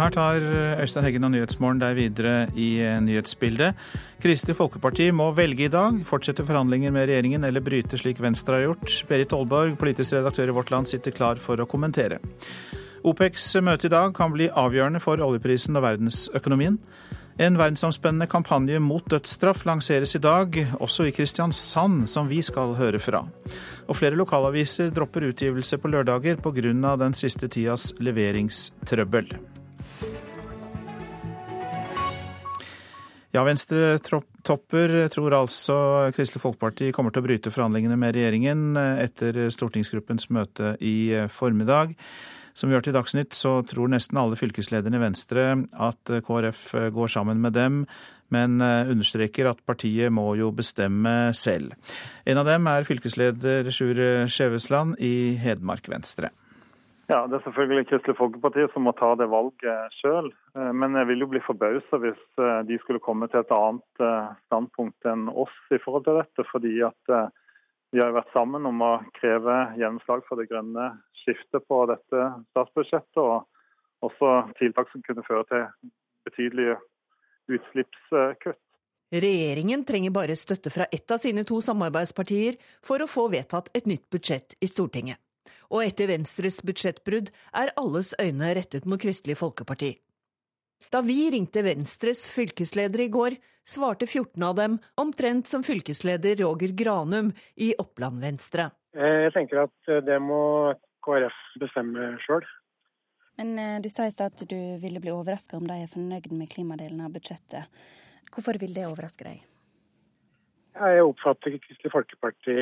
Her tar Øystein Heggen og Nyhetsmorgen deg videre i nyhetsbildet. Kristelig Folkeparti må velge i dag. Fortsette forhandlinger med regjeringen eller bryte slik Venstre har gjort. Berit Aalborg, politisk redaktør i Vårt Land, sitter klar for å kommentere. OPECs møte i dag kan bli avgjørende for oljeprisen og verdensøkonomien. En verdensomspennende kampanje mot dødsstraff lanseres i dag, også i Kristiansand, som vi skal høre fra. Og flere lokalaviser dropper utgivelse på lørdager pga. den siste tidas leveringstrøbbel. Ja, Venstre-topper tror altså Kristelig Folkeparti kommer til å bryte forhandlingene med regjeringen etter stortingsgruppens møte i formiddag. Som vi hørte i Dagsnytt, så tror nesten alle fylkeslederne i Venstre at KrF går sammen med dem, men eh, understreker at partiet må jo bestemme selv. En av dem er fylkesleder Sjur Skjevesland i Hedmark Venstre. Ja, Det er selvfølgelig Kristelig Folkeparti som må ta det valget sjøl. Eh, men jeg vil jo bli forbausa hvis eh, de skulle komme til et annet standpunkt enn oss i forhold til dette. fordi at vi har jo vært sammen om å kreve gjennomslag for det grønne skiftet på dette statsbudsjettet, og også tiltak som kunne føre til betydelige utslippskutt. Regjeringen trenger bare støtte fra ett av sine to samarbeidspartier for å få vedtatt et nytt budsjett i Stortinget. Og etter Venstres budsjettbrudd er alles øyne rettet mot Kristelig Folkeparti. Da vi ringte Venstres fylkesledere i går, svarte 14 av dem omtrent som fylkesleder Roger Granum i Oppland Venstre. Eh, jeg tenker at eh, det må KrF bestemme sjøl. Men eh, du sa i stad at du ville bli overraska om de er fornøyd med klimadelen av budsjettet. Hvorfor vil det overraske deg? Jeg oppfatter Kristelig Folkeparti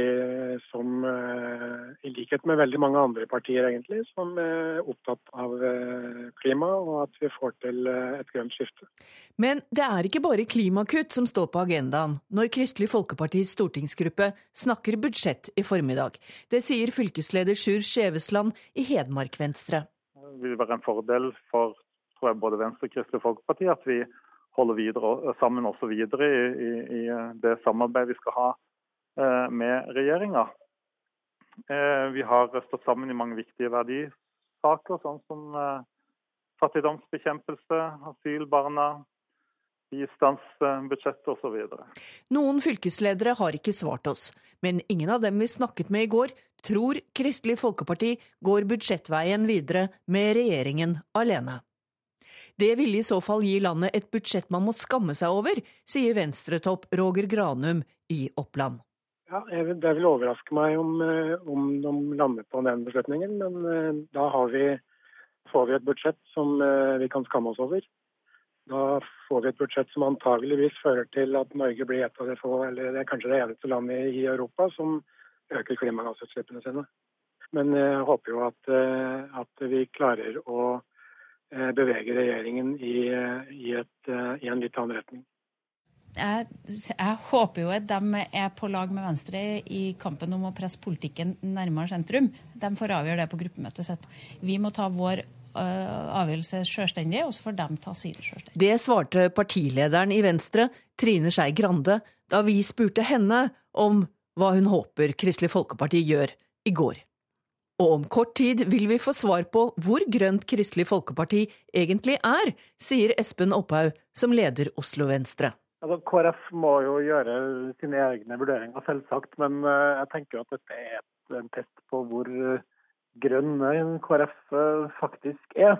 som, eh, i likhet med veldig mange andre partier, egentlig, som er opptatt av eh, klima og at vi får til eh, et grønt skifte. Men det er ikke bare klimakutt som står på agendaen når Kristelig Folkepartis stortingsgruppe snakker budsjett i formiddag. Det sier fylkesleder Sjur Skjevesland i Hedmark Venstre. Det vil være en fordel for jeg, både Venstre og Kristelig Folkeparti at vi holde videre, sammen også videre i, i, i, det samarbeidet vi skal ha eh, med regjeringa. Eh, vi har stått sammen i mange viktige verdisaker, sånn som eh, fattigdomsbekjempelse, asylbarna, bistandsbudsjett osv. Noen fylkesledere har ikke svart oss, men ingen av dem vi snakket med i går, tror Kristelig Folkeparti går budsjettveien videre med regjeringen alene. Det ville i så fall gi landet et budsjett man må skamme seg over, sier venstretopp Roger Granum i Oppland. Ja, Det vil overraske meg om, eh, om de lander på den beslutningen, men da da vi, får vi et budsjett som eh, vi kan skamme oss over. Da får vi et budsjett som antageligvis fører til at Norge blir et av de få, eller det er kanskje det eneste landet i Europa som øker klimagassutslippene sine. Men jeg håper jo at, at vi klarer å Eh, beveger regjeringen i, i, et, eh, i, en litt annen retning. Jeg, jeg, håper jo at de er på lag med Venstre i kampen om å presse politikken nærmere sentrum. De får avgjøre det på gruppemøtet sitt. Vi må ta vår avgjørelse selvstendig, og så får de ta sine selvstendig. Det svarte partilederen i Venstre, Trine Skei Grande, da vi spurte henne om hva hun håper Kristelig Folkeparti gjør i går. Og om kort tid vil vi få svar på hvor grønt Kristelig Folkeparti egentlig er, sier Espen Opphaug, som leder Oslo Venstre. Altså, KrF må jo gjøre sine egne vurderinger, selvsagt. Men eh, jeg tenker at dette er en test på hvor grønne grønn KrF eh, faktisk er.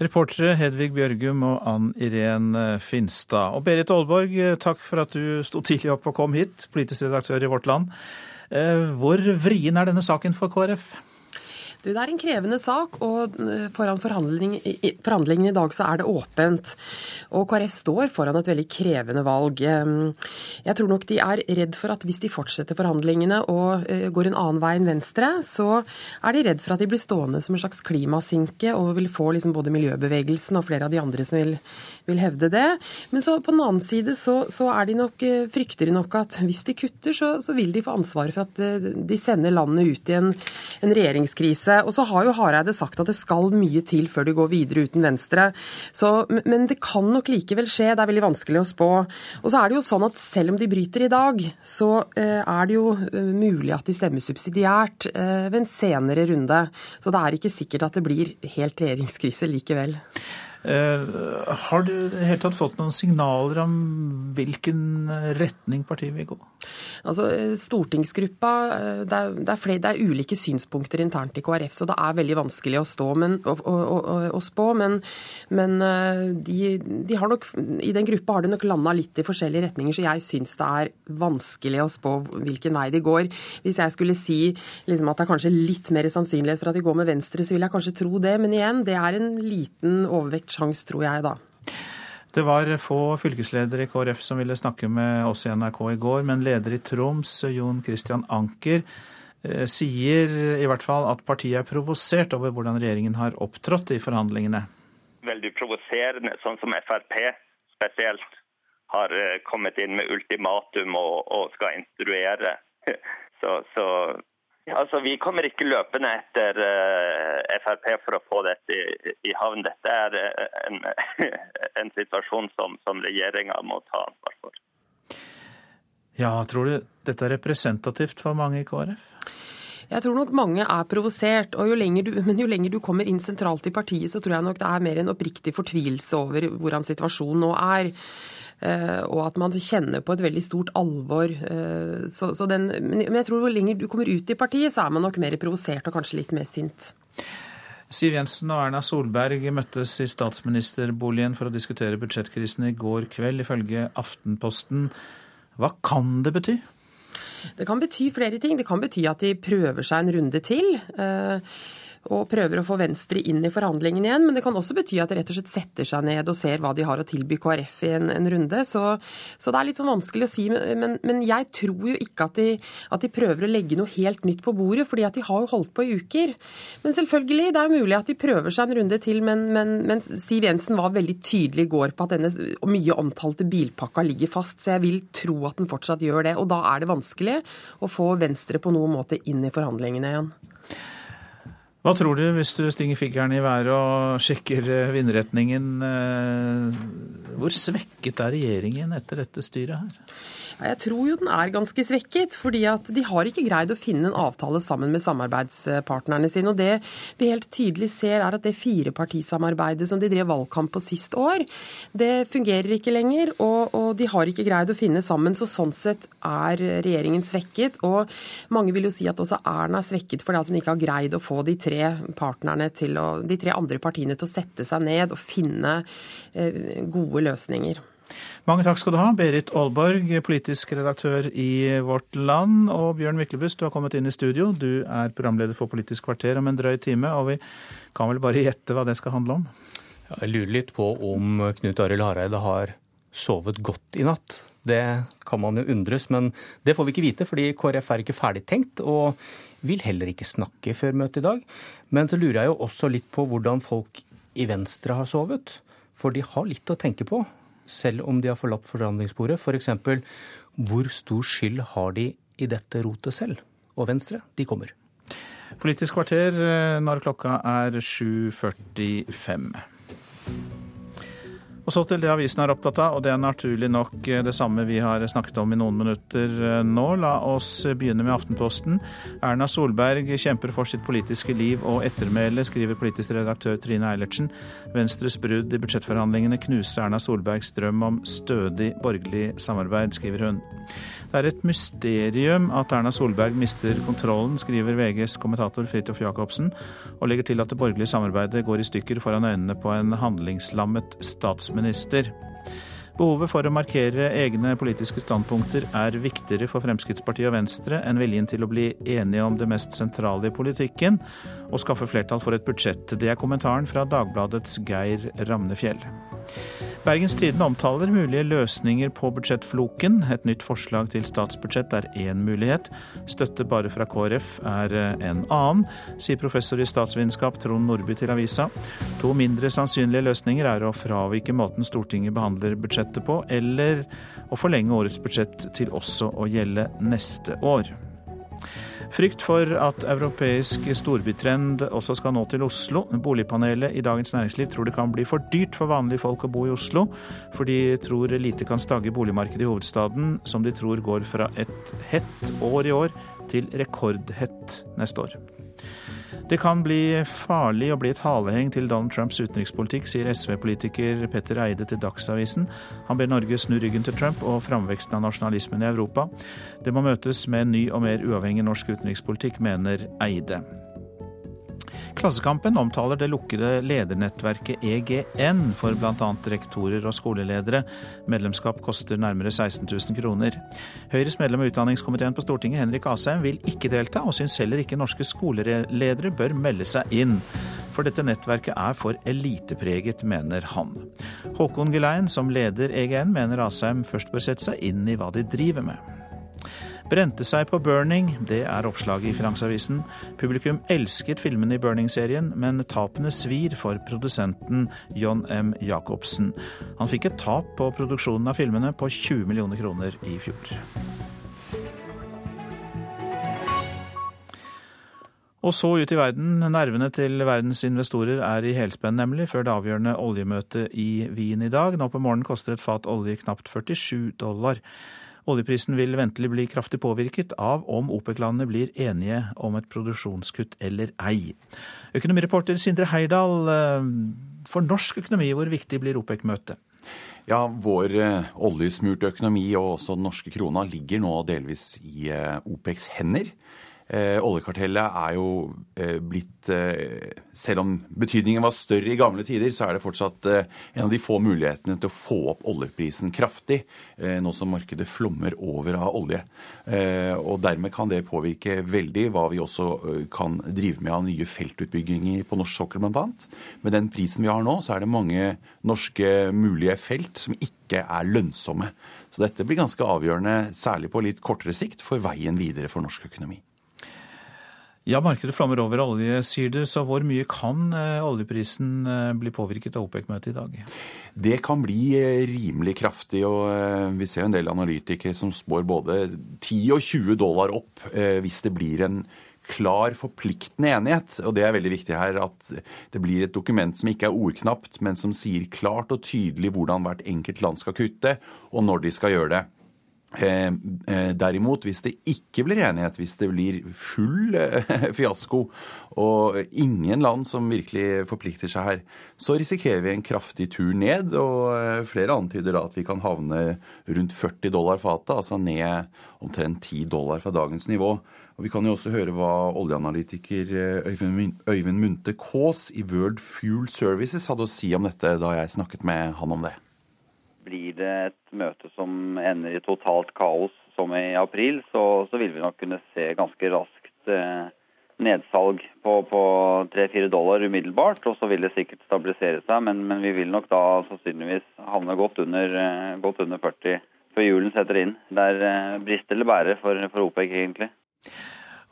Reportere Hedvig Bjørgum og Ann Irén Finstad. Og Berit Aalborg, takk for at du sto tidlig opp og kom hit, politisk redaktør i Vårt Land. Eh, hvor vrien er denne saken for KrF? Du, det er en krevende sak, og eh, foran forhandling, forhandlingene i dag så er det åpent. Og KrF står foran et veldig krevende valg. Jeg tror nok de er redd for at hvis de fortsetter forhandlingene og eh, går en annen vei enn Venstre, så er de redd for at de blir stående som en slags klimasinke og vil få liksom både miljøbevegelsen og flere av de andre som vil, vil hevde det. Men så på den annen side så, så de nok, eh, frykter de nok at hvis de kutter, så, så vil de få ansvaret for at de sender landet ut i en, en regjeringskrise. Venstre. Og så har jo Hareide sagt at det skal mye til før de går videre uten Venstre. Så, men det kan nok likevel skje. Det er veldig vanskelig å spå. Og så er det jo sånn at selv om de bryter i dag, så eh, er det jo eh, mulig at de stemmer subsidiært eh, ved en senere runde. Så det er ikke sikkert at det blir helt regjeringskrise likevel. Har du helt tatt fått noen signaler om hvilken retning partiet vil gå? Altså, eh, Stortingsgruppa eh, det er, er flere, det er, ulike synspunkter internt i KrF, så det er veldig vanskelig å, stå, men, å, å, å, spå. Men, men de, de, har nok, i den gruppa har de nok landa litt i forskjellige retninger, så jeg syns det er vanskelig å spå hvilken vei de går. Hvis jeg skulle si liksom, at det er kanskje litt mer sannsynlighet for at de går med Venstre, så vil jeg kanskje tro det. Men igjen, det er en liten overvekt sjanse, tror jeg da. Det var få fylkesledere i KrF som ville snakke med oss i NRK i går, men leder i Troms, Jon Christian Anker, eh, sier i hvert fall at partiet er provosert over hvordan regjeringen har opptrådt i forhandlingene. Veldig provoserende, sånn som Frp spesielt har eh, kommet inn med ultimatum og, og skal instruere. Så, så Altså, Vi kommer ikke løpende etter uh, Frp for å få dette i, i havn. Dette er uh, en, en, situasjon som, som regjeringa må ta ansvar for. Ja, Tror du dette er representativt for mange i KrF? Jeg tror nok mange er provosert. Jo men jo lenger du kommer inn sentralt i partiet, så tror jeg nok det er mer en oppriktig fortvilelse over hvordan situasjonen nå er. Eh, og at man kjenner på et veldig stort alvor. Eh, så, så den, men jeg tror hvor lenger du kommer ut i partiet, så er man nok mer provosert og kanskje litt mer sint. Siv Jensen og Erna Solberg møttes i statsministerboligen for å diskutere budsjettkrisen i går kveld, ifølge Aftenposten. Hva kan det bety? Det kan bety flere ting. Det kan bety at de prøver seg en runde til. Eh, og prøver å få Venstre inn i forhandlingene igjen. Men det kan også bety at de rett og slett setter seg ned og ser hva de har å tilby KrF i en, en runde. Så, så, det er litt sånn vanskelig å si. Men, men jeg tror jo ikke at de, at de, prøver å legge noe helt nytt på bordet, fordi at de har jo holdt på i uker. Men selvfølgelig, det er jo mulig at de prøver seg en runde til. Men, men, men Siv Jensen var veldig tydelig i går på at denne mye omtalte bilpakka ligger fast. Så jeg vil tro at den fortsatt gjør det. Og da er det vanskelig å få Venstre på noen måte inn i forhandlingene igjen. Hva tror du hvis du stinger fingeren i været og sjekker eh, vindretningen? Eh, hvor svekket er regjeringen etter dette styret her? Jeg tror jo den er ganske svekket, fordi at de har ikke greid å finne en avtale sammen med samarbeidspartnerne sine. Og det vi helt tydelig ser, er at det firepartisamarbeidet som de drev valgkamp på sist år, det fungerer ikke lenger. Og, og, de har ikke greid å finne sammen. Så sånn sett er regjeringen svekket. Og mange vil jo si at også Erna er svekket fordi at hun ikke har greid å få de tre partnerne til å, de tre andre partiene til å sette seg ned og finne eh, gode løsninger. Mange takk skal du ha, Berit Aalborg, politisk redaktør i Vårt Land, og Bjørn Myklebust, du har kommet inn i studio. Du er programleder for Politisk kvarter om en drøy time, og vi kan vel bare gjette hva det skal handle om? Jeg lurer litt på om Knut Arild Hareide har sovet godt i natt. Det kan man jo undres, men det får vi ikke vite, fordi KrF er ikke ferdigtenkt og vil heller ikke snakke før møtet i dag. Men så lurer jeg jo også litt på hvordan folk i Venstre har sovet. For de har litt å tenke på selv om de har forlatt forhandlingsbordet. F.eks. For hvor stor skyld har de i dette rotet selv? Og Venstre, de kommer. Politisk kvarter eh, når klokka er 7.45. Og så til det avisen er opptatt av, og det er naturlig nok eh, det samme vi har snakket om i noen minutter eh, nå. La oss begynne med Aftenposten. Erna Solberg kjemper for sitt politiske liv og ettermæle, skriver politisk redaktør Trine Eilertsen. Venstres brudd i budsjettforhandlingene knuste Erna Solbergs drøm om stødig borgerlig samarbeid, skriver hun. Det er et mysterium at Erna Solberg mister kontrollen, skriver VGs kommentator Fridtjof Jacobsen, og legger til at det borgerlige samarbeidet går i stykker foran øynene på en handlingslammet statsminister. Behovet for å markere egne politiske standpunkter er viktigere for Fremskrittspartiet og Venstre enn viljen til å bli enige om det mest sentrale i politikken og skaffe flertall for et budsjett. Det er kommentaren fra Dagbladets Geir Ramnefjell. Bergens Tidende omtaler mulige løsninger på budsjettfloken. Et nytt forslag til statsbudsjett er én mulighet. Støtte bare fra KrF er en annen, sier professor i statsvitenskap Trond Nordby til avisa. To mindre sannsynlige løsninger er å fravike måten Stortinget behandler budsjettet på, eller å forlenge årets budsjett til også å gjelde neste år. Frykt for at europeisk storbytrend også skal nå til Oslo. Boligpanelet i Dagens Næringsliv tror det kan bli for dyrt for vanlige folk å bo i Oslo, for de tror lite kan stagge boligmarkedet i hovedstaden, som de tror går fra et hett år i år til rekordhett neste år. Det kan bli farlig å bli et haleheng til Donald Trumps utenrikspolitikk, sier SV-politiker Petter Eide til Dagsavisen. Han ber Norge snu ryggen til Trump og framveksten av nasjonalismen i Europa. Det må møtes med en ny og mer uavhengig norsk utenrikspolitikk, mener Eide. Klassekampen omtaler det lukkede ledernettverket EGN for bl.a. rektorer og skoleledere. Medlemskap koster nærmere 16 000 kroner. Høyres medlem av utdanningskomiteen på Stortinget, Henrik Asheim, vil ikke delta, og syns heller ikke norske skoleledere bør melde seg inn. For dette nettverket er for elitepreget, mener han. Håkon Gelein, som leder EGN, mener Asheim først bør sette seg inn i hva de driver med. Brente seg på Burning, det er oppslaget i Finansavisen. Publikum elsket filmene i Burning-serien, men tapene svir for produsenten John M. Jacobsen. Han fikk et tap på produksjonen av filmene på 20 millioner kroner i fjor. Og så ut i verden. Nervene til verdens investorer er i helspenn, nemlig, før det avgjørende oljemøtet i Wien i dag. Nå på morgenen koster et fat olje knapt 47 dollar. Oljeprisen vil ventelig bli kraftig påvirket av om OPEC-landene blir enige om et produksjonskutt eller ei. Økonomireporter Sindre Heirdal, eh, for norsk økonomi, hvor viktig blir OPEC-møtet? Ja, Vår eh, oljesmurte økonomi og også den norske krona ligger nå delvis i eh, OPECs hender. Eh, oljekartellet er jo eh, blitt eh, Selv om betydningen var større i gamle tider, så er det fortsatt eh, en av de få mulighetene til å få opp oljeprisen kraftig, eh, nå som markedet flommer over av olje. Eh, og dermed kan det påvirke veldig hva vi også kan drive med av nye feltutbygginger på norsk sokkel bl.a. Med den prisen vi har nå, så er det mange norske mulige felt som ikke er lønnsomme. Så dette blir ganske avgjørende, særlig på litt kortere sikt, for veien videre for norsk økonomi. Ja, markedet flammer over olje, sier du. Så hvor mye kan eh, oljeprisen eh, bli påvirket av OPEC-møtet i dag? Det kan bli eh, rimelig kraftig. og Vi ser en del analytikere som spår både 10 og 20 dollar opp hvis det blir en klar, forpliktende enighet. Og det er veldig viktig her at det blir et dokument som ikke er ordknapt, men som sier klart og tydelig hvordan hvert enkelt land skal kutte, og når de skal gjøre det. Eh, eh, derimot, hvis det ikke blir enighet, hvis det blir full eh, fiasko, og ingen land som virkelig forplikter seg her, så risikerer vi en kraftig tur ned. Og flere antyder da at vi kan havne rundt 40 dollar fatet, altså ned omtrent 10 dollar fra dagens nivå. Og Vi kan jo også høre hva oljeanalytiker Øyvind Munthe Kaas i World Fuel Services hadde å si om dette da jeg snakket med han om det. Blir det et møte som ender i totalt kaos som i april, så, så vil vi nok kunne se ganske raskt eh, nedsalg på, 3-4 dollar umiddelbart. Og så vil det sikkert stabilisere seg, men, men vi vil nok da sannsynligvis havne godt under, eh, godt under 40 før julen setter inn. Det er eh, brist eller bære for, for OPEC, egentlig.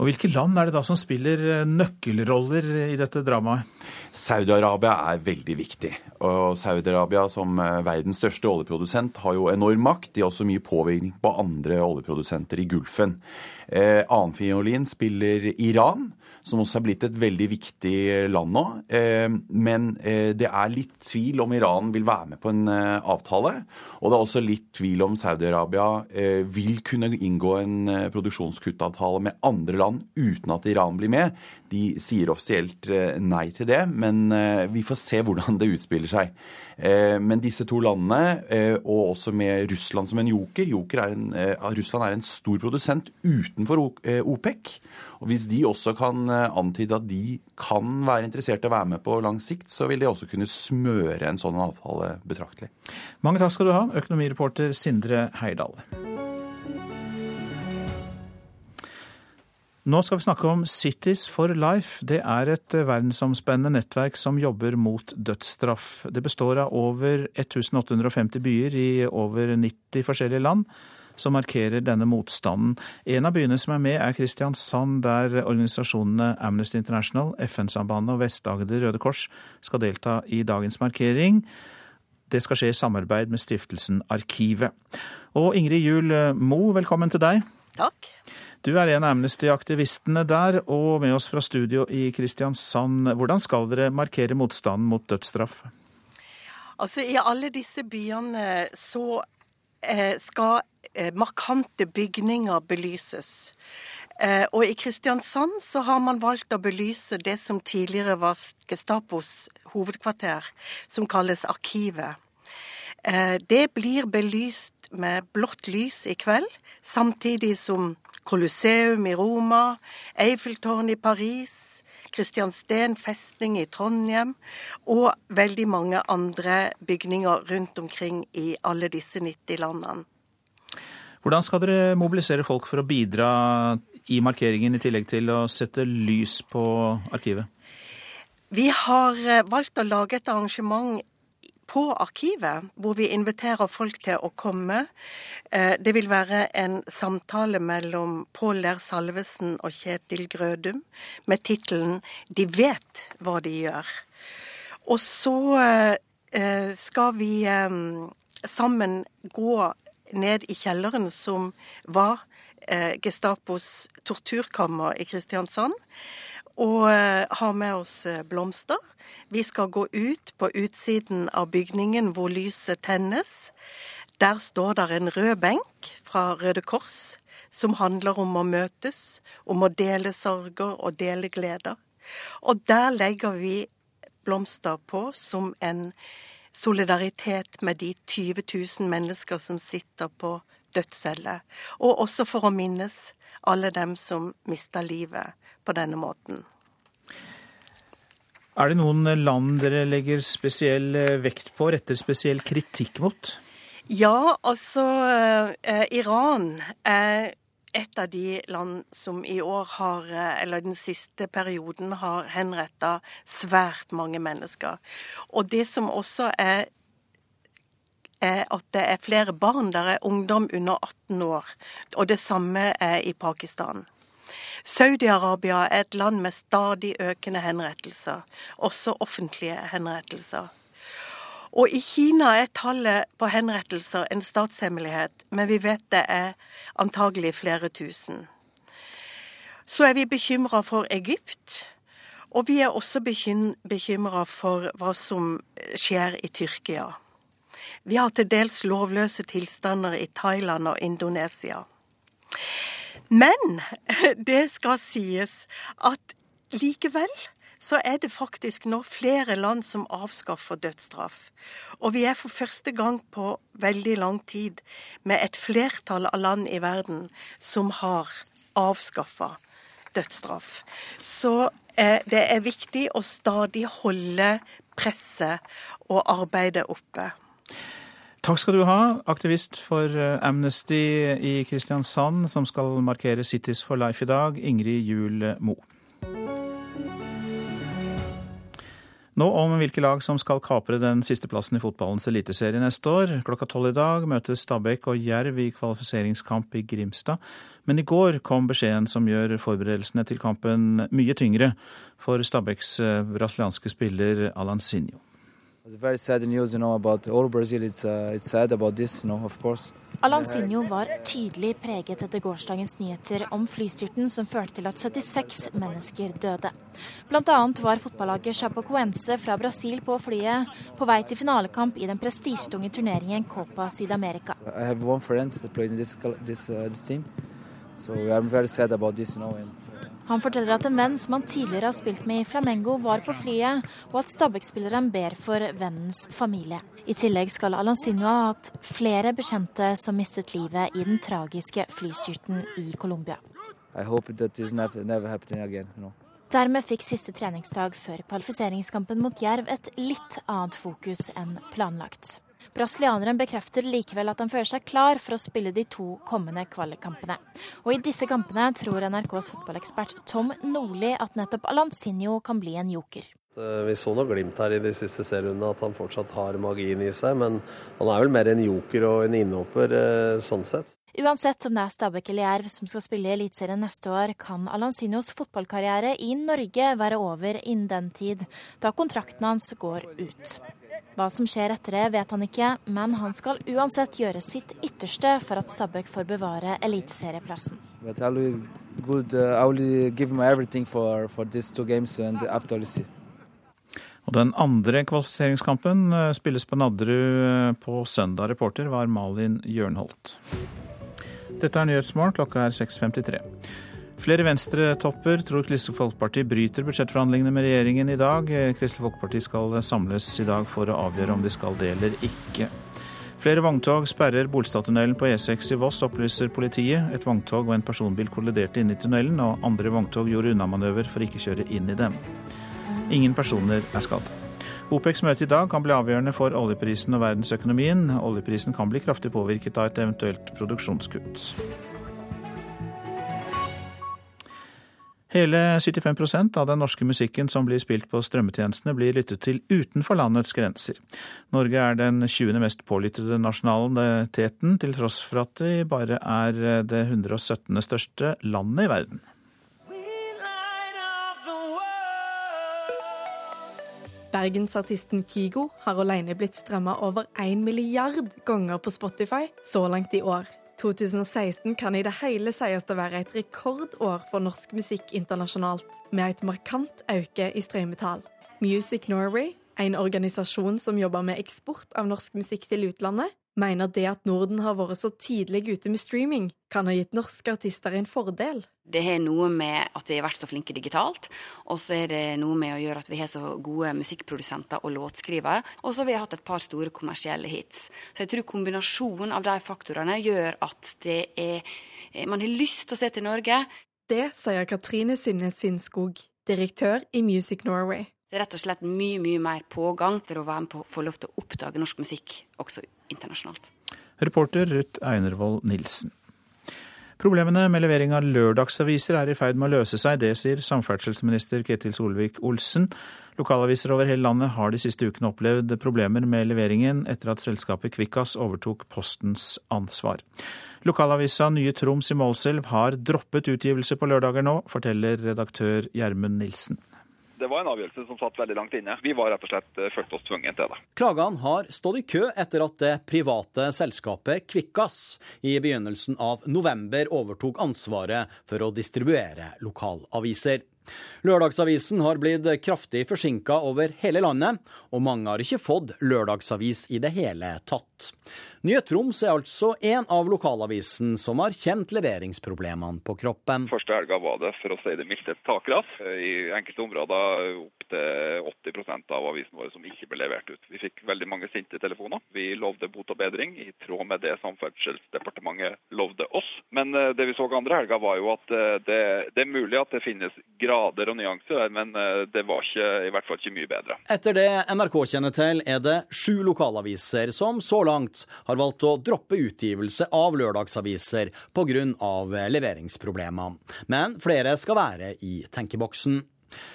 Og Hvilke land er det da som spiller eh, nøkkelroller i dette dramaet? Saudi-Arabia er veldig viktig. Og Saudi-Arabia som eh, verdens største oljeprodusent har jo enorm makt. De har også mye påvirkning på andre oljeprodusenter i Gulfen. Eh, Annenfiolin spiller Iran som også er blitt et veldig viktig land nå. Eh, men eh, det er litt tvil om Iran vil være med på en eh, avtale. Og det er også litt tvil om Saudi-Arabia vil kunne inngå en produksjonskuttavtale med andre land uten at Iran blir med. De sier offisielt nei til det, men vi får se hvordan det utspiller seg. Men disse to landene, og også med Russland som en joker, joker er en, Russland er en stor produsent utenfor OPEC. Og Hvis de også kan eh, antyde at de kan være interessert i å være med på lang sikt, så vil de også kunne smøre en sånn avtale betraktelig. Mange takk skal du ha, økonomireporter Sindre Heidal. Nå skal vi snakke om Cities for Life. Det er et eh, verdensomspennende nettverk som jobber mot dødsstraff. Det består av over 1850 byer i over 90 forskjellige land som markerer denne motstanden. En av byene som er med, er Kristiansand, der organisasjonene Amnesty International, FN-sambandet og Vest-Agder Røde Kors skal delta i dagens markering. Det skal skje i samarbeid med stiftelsen Arkivet. Og Ingrid Juel Mo, velkommen til deg. Takk. Du er en av Amnesty-aktivistene der, og med oss fra studio i Kristiansand. Hvordan skal dere markere motstanden mot dødsstraff? Altså, I alle disse byene så eh, skal eh, markante bygninger belyses. Eh, og i Kristiansand så har man valgt å belyse det som tidligere var Gestapos hovedkvarter, som kalles Arkivet. Eh, det blir belyst med blått lys i kveld, samtidig som Colosseum i Roma, Eiffeltårnet i Paris, Kristiansten festning i Trondheim og veldig mange andre bygninger rundt omkring i alle disse 90 landene. Hvordan skal dere mobilisere folk for å bidra i markeringen, i tillegg til å sette lys på arkivet? Vi har eh, valgt å lage et arrangement på arkivet, hvor vi inviterer folk til å komme. Eh, det vil være en samtale mellom Pål Ler Salvesen og Kjetil Grødum med tittelen 'De vet hva de gjør'. Og så eh, skal vi sammen gå ned i kjelleren som var eh, Gestapos torturkammer i Kristiansand. Og eh, har med oss eh, blomster. Vi skal gå ut på utsiden av bygningen hvor lyset tennes. Der står der en rød benk fra Røde Kors som handler om å møtes, om å dele sorger og dele gleder. Og der legger vi blomster på som en solidaritet med de 20 000 mennesker som sitter på dødscelle, og også for å minnes alle dem som mister livet på denne måten. Er det noen land dere legger spesiell eh, vekt på, retter spesiell kritikk mot? Ja, altså eh, Iran er et av de land som i år har, eh, eller den siste perioden, har henretta svært mange mennesker. Og det som også er er at det er flere barn. Der er ungdom under 18 år. Og det samme er i Pakistan. Saudi-Arabia er et land med stadig økende henrettelser, også offentlige henrettelser. Og i Kina er tallet på henrettelser en statshemmelighet, men vi vet det er antagelig flere tusen. Så er vi bekymra for Egypt, og vi er også bekymra for hva som skjer i Tyrkia. Vi har til dels lovløse tilstander i Thailand og Indonesia. Men det skal sies at likevel så er det faktisk nå flere land som avskaffer dødsstraff. Og vi er for første gang på veldig lang tid med et flertall av land i verden som har avskaffa dødsstraff. Så eh, det er viktig å stadig holde presset og arbeidet oppe. Takk skal du ha, aktivist for eh, Amnesty i Kristiansand, som skal markere Cities for Life i dag, Ingrid Juel Mo. Nå om hvilke lag som skal kapre den siste plassen i fotballens eliteserie neste år. Klokka tolv i dag møtes Stabæk og Jerv i kvalifiseringskamp i Grimstad. Men i går kom beskjeden som gjør forberedelsene til kampen mye tyngre for Stabæks eh, brasilianske spiller Alan Sinjo. It's very sad news, you know, about all Brazil. It's, uh, it's sad about this, you know, of course. Alansinho var tydelig preget etter gårsdagens nyheter om flystyrten som førte til at 76 mennesker døde. Annet var fotballaget Chapecoense fra Brasil på flyet på vei til finalekamp i den prestisjetunge turneringen Copa Syd-America. I have one friend that played in this, this, uh, this team, so Han forteller at en venn som han tidligere har spilt med i Flamengo, var på flyet, og at Stabæk-spilleren ber for vennens familie. I tillegg skal Alansinho ha hatt flere bekjente som mistet livet i den tragiske flystyrten i Colombia. Dermed fikk siste treningsdag før kvalifiseringskampen mot Jerv et litt annet fokus enn planlagt. Brasilianeren bekrefter likevel at han føler seg klar for å spille de to kommende kvalikkampene. Og i disse kampene tror NRKs fotballekspert Tom Nordli at nettopp Alansinho kan bli en joker. Eh, vi så noe glimt her i de siste serierundene at han fortsatt har magien i seg, men han er vel mer en joker og en innhopper eh, sånn sett. Uansett om det er Stabæk eller Jerv som skal spille i Eliteserien neste år, kan Alansinos fotballkarriere i Norge være over innen den tid, da kontrakten hans går ut. Hva som skjer etter det, vet han ikke, men han skal uansett gjøre sitt ytterste for at Stabæk får bevare eliteserieplassen. Uh, I will give my everything for for these two games and after let's see. Og Den andre kvalifiseringskampen eh, spilles på Nadderud eh, på søndag. Reporter var Malin Jørnholt. Dette er Nyhetsmorgen, klokka er 6.53. Flere venstretopper tror Kristelig Folkeparti bryter budsjettforhandlingene med regjeringen i dag. Kristelig Folkeparti skal samles i dag for å avgjøre om de skal det eller ikke. Flere vogntog sperrer Bolstadtunnelen på E6 i Voss, opplyser politiet. Et vogntog og en personbil kolliderte inn i tunnelen, og andre vogntog gjorde unnamanøver for ikke kjøre inn i dem. Ingen personer er skadd. OPECs møte i dag kan bli avgjørende for oljeprisen og verdensøkonomien. Oljeprisen kan bli kraftig påvirket av et eventuelt produksjonskutt. Hele 75% av den norske musikken som blir spilt på strømmetjenestene, blir lyttet til utenfor landets grenser. Norge er den 20. mest pålyttede nasjonaliteten, til tross for at vi bare er det 117. største landet i verden. Bergensartisten Kygo har alene blitt strømma over én milliard ganger på Spotify så langt i år. 2016 kan i det hele sies å være et rekordår for norsk musikk internasjonalt, med et markant øke i strømmetall. Music Norway, en organisasjon som jobber med eksport av norsk musikk til utlandet, mener det at Norden har vært så tidlig ute med streaming, kan ha gitt norske artister en fordel. Det har noe med at vi har vært så flinke digitalt, og så er det noe med å gjøre at vi har så gode musikkprodusenter og låtskrivere, og så har vi hatt et par store kommersielle hits. Så jeg tror kombinasjonen av de faktorene gjør at det er man har lyst til å se til Norge. Det sier Katrine Synnes Finnskog, direktør i Music Norway. Det er rett og slett mye mye mer pågang til å være med på å få lov til å oppdage norsk musikk også internasjonalt. Reporter Ruth Einervold Nilsen. Problemene med levering av lørdagsaviser er i ferd med å løse seg. Det sier samferdselsminister Ketil Solvik-Olsen. Lokalaviser over hele landet har de siste ukene opplevd problemer med leveringen etter at selskapet Kvikkas overtok Postens ansvar. Lokalavisa Nye Troms i Målselv har droppet utgivelse på lørdager nå, forteller redaktør Gjermund Nilsen det var en avgjørelse som satt veldig langt inne. Vi var rett og slett eh, følte oss tvunget til det. Klagene har stått i kø etter at det private selskapet Kvikkas i begynnelsen av november overtok ansvaret for å distribuere lokalaviser. Lørdagsavisen har blitt kraftig forsinka over hele landet, og mange har ikke fått lørdagsavis i det hele tatt. Nye Troms er altså en av lokalavisen som har kjent leveringsproblemene på kroppen. Første helga var det for å si det mildt et takras. I enkelte områder opptil 80% av avisen vår som ikke ble levert ut. Vi fikk veldig mange sinte telefoner. Vi lovde bot og bedring i tråd med det Samferdselsdepartementet lovde oss. Men eh, det vi så andre helga var jo at eh, det, det, er mulig at det finnes grader og nyanser der, men eh, det var ikke, i hvert fall ikke mye bedre. Etter det NRK kjenner til, er det sju lokalaviser som så langt har valgt å droppe utgivelse av lørdagsaviser pga. leveringsproblemer. Men flere skal være i tenkeboksen.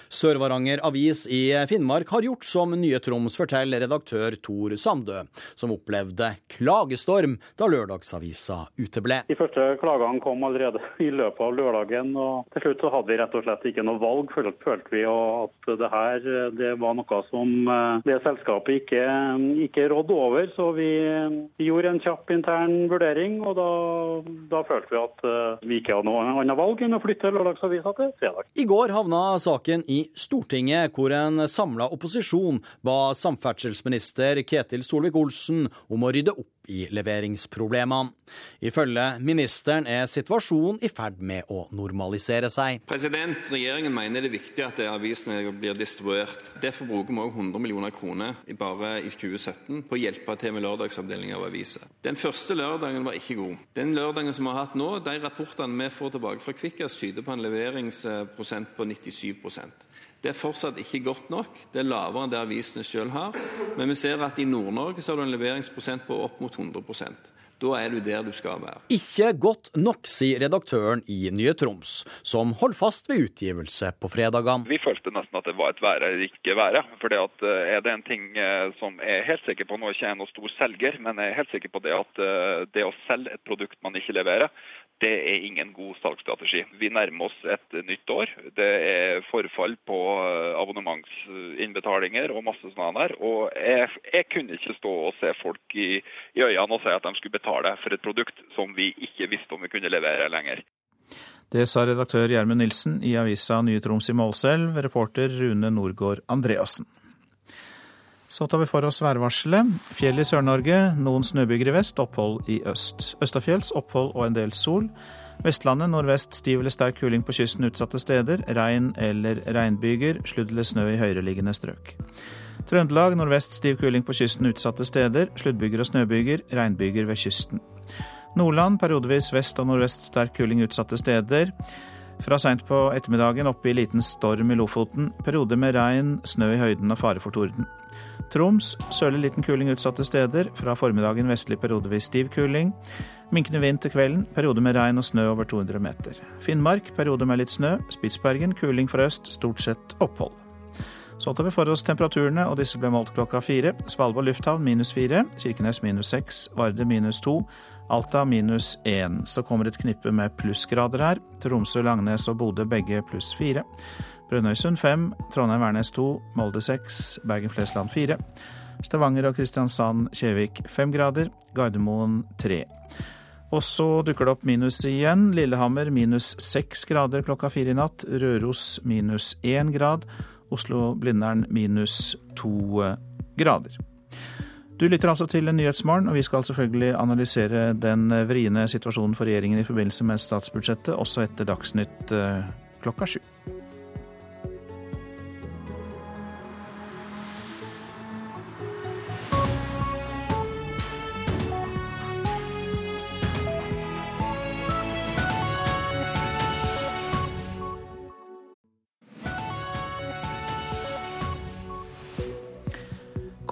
Sør-Varanger Avis i Finnmark har gjort som Nye Troms, forteller redaktør Tor Sandø, som opplevde klagestorm da lørdagsavisa uteble. De første klagene kom allerede i løpet av lørdagen, og til slutt så hadde vi rett og slett ikke noe valg. Følte vi at det her det var noe som eh, det selskapet ikke, ikke rådde over. Så vi gjorde en kjapp intern vurdering, og da, da følte vi at eh, vi ikke hadde noe annet valg enn å flytte lørdagsavisa til fredag. I går havna saken i Stortinget, hvor en samla opposisjon ba samferdselsminister Ketil Solvik-Olsen om å rydde opp i leveringsproblemene. Ifølge ministeren er situasjonen i ferd med å normalisere seg. President, Regjeringen mener det er viktig at avisene blir distribuert. Derfor bruker vi også 100 millioner kroner bare i 2017 på å hjelpe til med lørdagsavdeling av aviser. Den første lørdagen var ikke god. Den lørdagen som vi har hatt nå, de rapportene vi får tilbake fra Kvikkas, tyder på en leveringsprosent på 97 det er fortsatt ikke godt nok. Det er lavere enn det avisene selv har. Men vi ser at i Nord-Norge har du en leveringsprosent på opp mot 100% da er du der du skal være. Ikke godt nok, sier redaktøren i Nye Troms, som holder fast ved utgivelse på fredagene. Vi følte nesten at det var et være eller ikke være. For eh, er det en ting eh, som jeg er helt sikker på, nå er jeg ikke noen stor selger, men jeg er helt sikker på det at eh, det å selge et produkt man ikke leverer, Det er ingen god salgsstrategi. Vi nærmer oss et nytt år. Det er forfall på eh, abonnementsinnbetalinger og masse sånn der. Og jeg, jeg, kunne ikke stå og se folk i, i øynene og si at de skulle betale for et produkt som vi ikke visste om vi kunne levere lenger. Det sa redaktør Gjermund Nilsen i avisa Nye Troms i Målselv, reporter Rune Norgård Andreassen. Så tar vi for oss værvarselet. Fjell i Sør-Norge, noen snøbyger i vest, opphold i øst. Østafjells opphold og en del sol. Vestlandet nordvest stiv eller sterk kuling på kysten utsatte steder. Regn eller regnbyger, sludd eller snø i høyereliggende strøk. Trøndelag nordvest stiv kuling på kysten utsatte steder. Sluddbyger og snøbyger, regnbyger ved kysten. Nordland periodevis vest og nordvest sterk kuling utsatte steder. Fra seint på ettermiddagen oppe i liten storm i Lofoten. Perioder med regn, snø i høyden og fare for torden. Troms sørlig liten kuling utsatte steder. Fra formiddagen vestlig periodevis stiv kuling. Minkende vind til kvelden. Periode med regn og snø over 200 meter. Finnmark periode med litt snø. Spitsbergen kuling fra øst. Stort sett opphold. Så tar vi for oss temperaturene, og disse ble målt klokka fire. Svalbard lufthavn minus fire. Kirkenes minus seks. Varde minus to. Alta minus 1. Så kommer et knippe med plussgrader her. Tromsø, Langnes og Bodø begge pluss 4. Brønnøysund 5, Trondheim-Værnes 2, Molde 6, Bergen-Flesland 4. Stavanger og Kristiansand-Kjevik 5 grader, Gardermoen 3. Og så dukker det opp minus igjen. Lillehammer minus 6 grader klokka 4 i natt. Røros minus 1 grad. Oslo-Blindern minus 2 grader. Du lytter altså til Nyhetsmorgen, og vi skal selvfølgelig analysere den vriene situasjonen for regjeringen i forbindelse med statsbudsjettet, også etter Dagsnytt eh, klokka sju.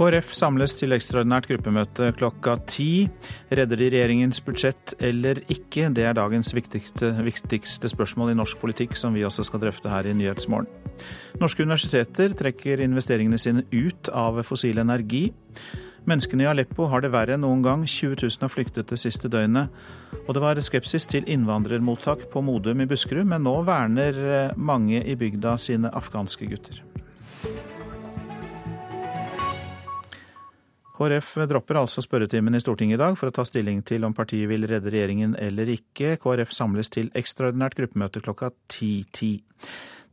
KrF samles til ekstraordinært gruppemøte klokka ti. Redder de regjeringens budsjett eller ikke? Det er dagens viktigste, viktigste, spørsmål i norsk politikk, som vi også skal drøfte her i Nyhetsmorgen. Norske universiteter trekker investeringene sine ut av fossil energi. Menneskene i Aleppo har det verre enn noen gang. 20 000 har flyktet det siste døgnet. Og det var skepsis til innvandrermottak på Modum i Buskerud, men nå verner mange i bygda sine afghanske gutter. KrF dropper altså spørretimen i Stortinget i dag for å ta stilling til om partiet vil redde regjeringen eller ikke. KrF samles til ekstraordinært gruppemøte klokka 10.10.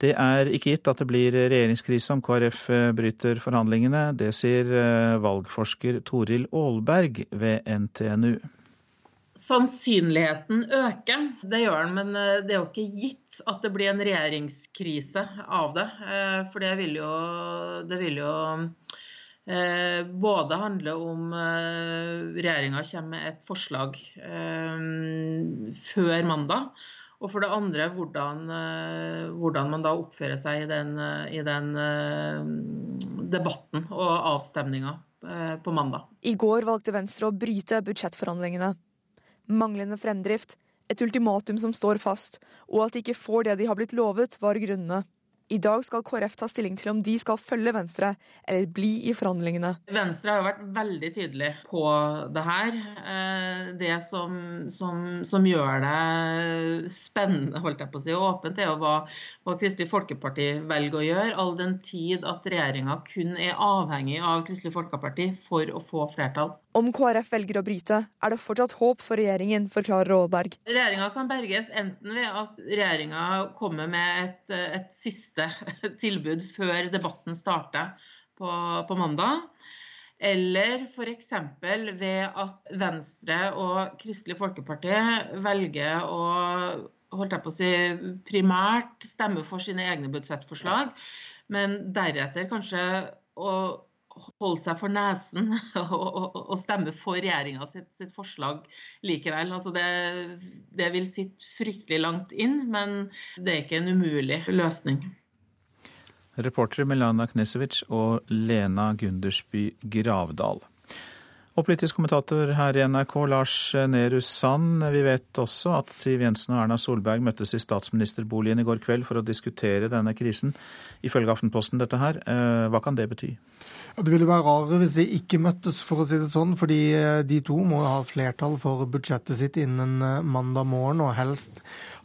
Det er ikke gitt at det blir regjeringskrise om KrF bryter forhandlingene. Det sier valgforsker Toril Aalberg ved NTNU. Sannsynligheten øker, det gjør den, men det er jo ikke gitt at det blir en regjeringskrise av det. For det vil jo, det vil jo Eh, både handler om eh, regjeringa kommer med et forslag eh, før mandag. Og for det andre hvordan, hvordan man da oppfører seg i den, i den debatten og avstemninga på mandag. I går valgte Venstre å bryte budsjettforhandlingene. Manglende fremdrift, et ultimatum som står fast, og at de ikke får det de har blitt lovet, var grunnene. I dag skal KrF ta stilling til om de skal følge Venstre eller bli i forhandlingene. Venstre har jo vært veldig tydelig på det her. Eh, det som, som, som gjør det spennende holdt jeg på å si, og åpent, er jo hva, hva Kristelig Folkeparti velger å gjøre, all den tid at regjeringa kun er avhengig av Kristelig Folkeparti for å få flertall. Om KrF velger å bryte, er det fortsatt håp for regjeringen, forklarer Aalberg. Regjeringa kan berges enten ved at regjeringa kommer med et, et siste tilbud før debatten starter på, på mandag. Eller f.eks. ved at Venstre og Kristelig Folkeparti velger å holdt jeg på å si, primært stemme for sine egne budsjettforslag, men deretter kanskje å holde seg for nesen og, stemme for regjeringa sitt, sitt, forslag likevel. Altså det, det, vil sitte fryktelig langt inn, men det er ikke en umulig løsning. Reportere Melana Knesevic og Lena Gundersby Gravdal. Og politisk kommentator her i NRK, Lars Nehru Sand. Vi vet også at Siv Jensen og Erna Solberg møttes i statsministerboligen i går kveld for å diskutere denne krisen. Ifølge Aftenposten dette her. Eh, hva kan det bety? Det ville være rarere hvis de ikke møttes, for å si det sånn. Fordi eh, de to må ha flertall for budsjettet sitt innen eh, mandag morgen, og helst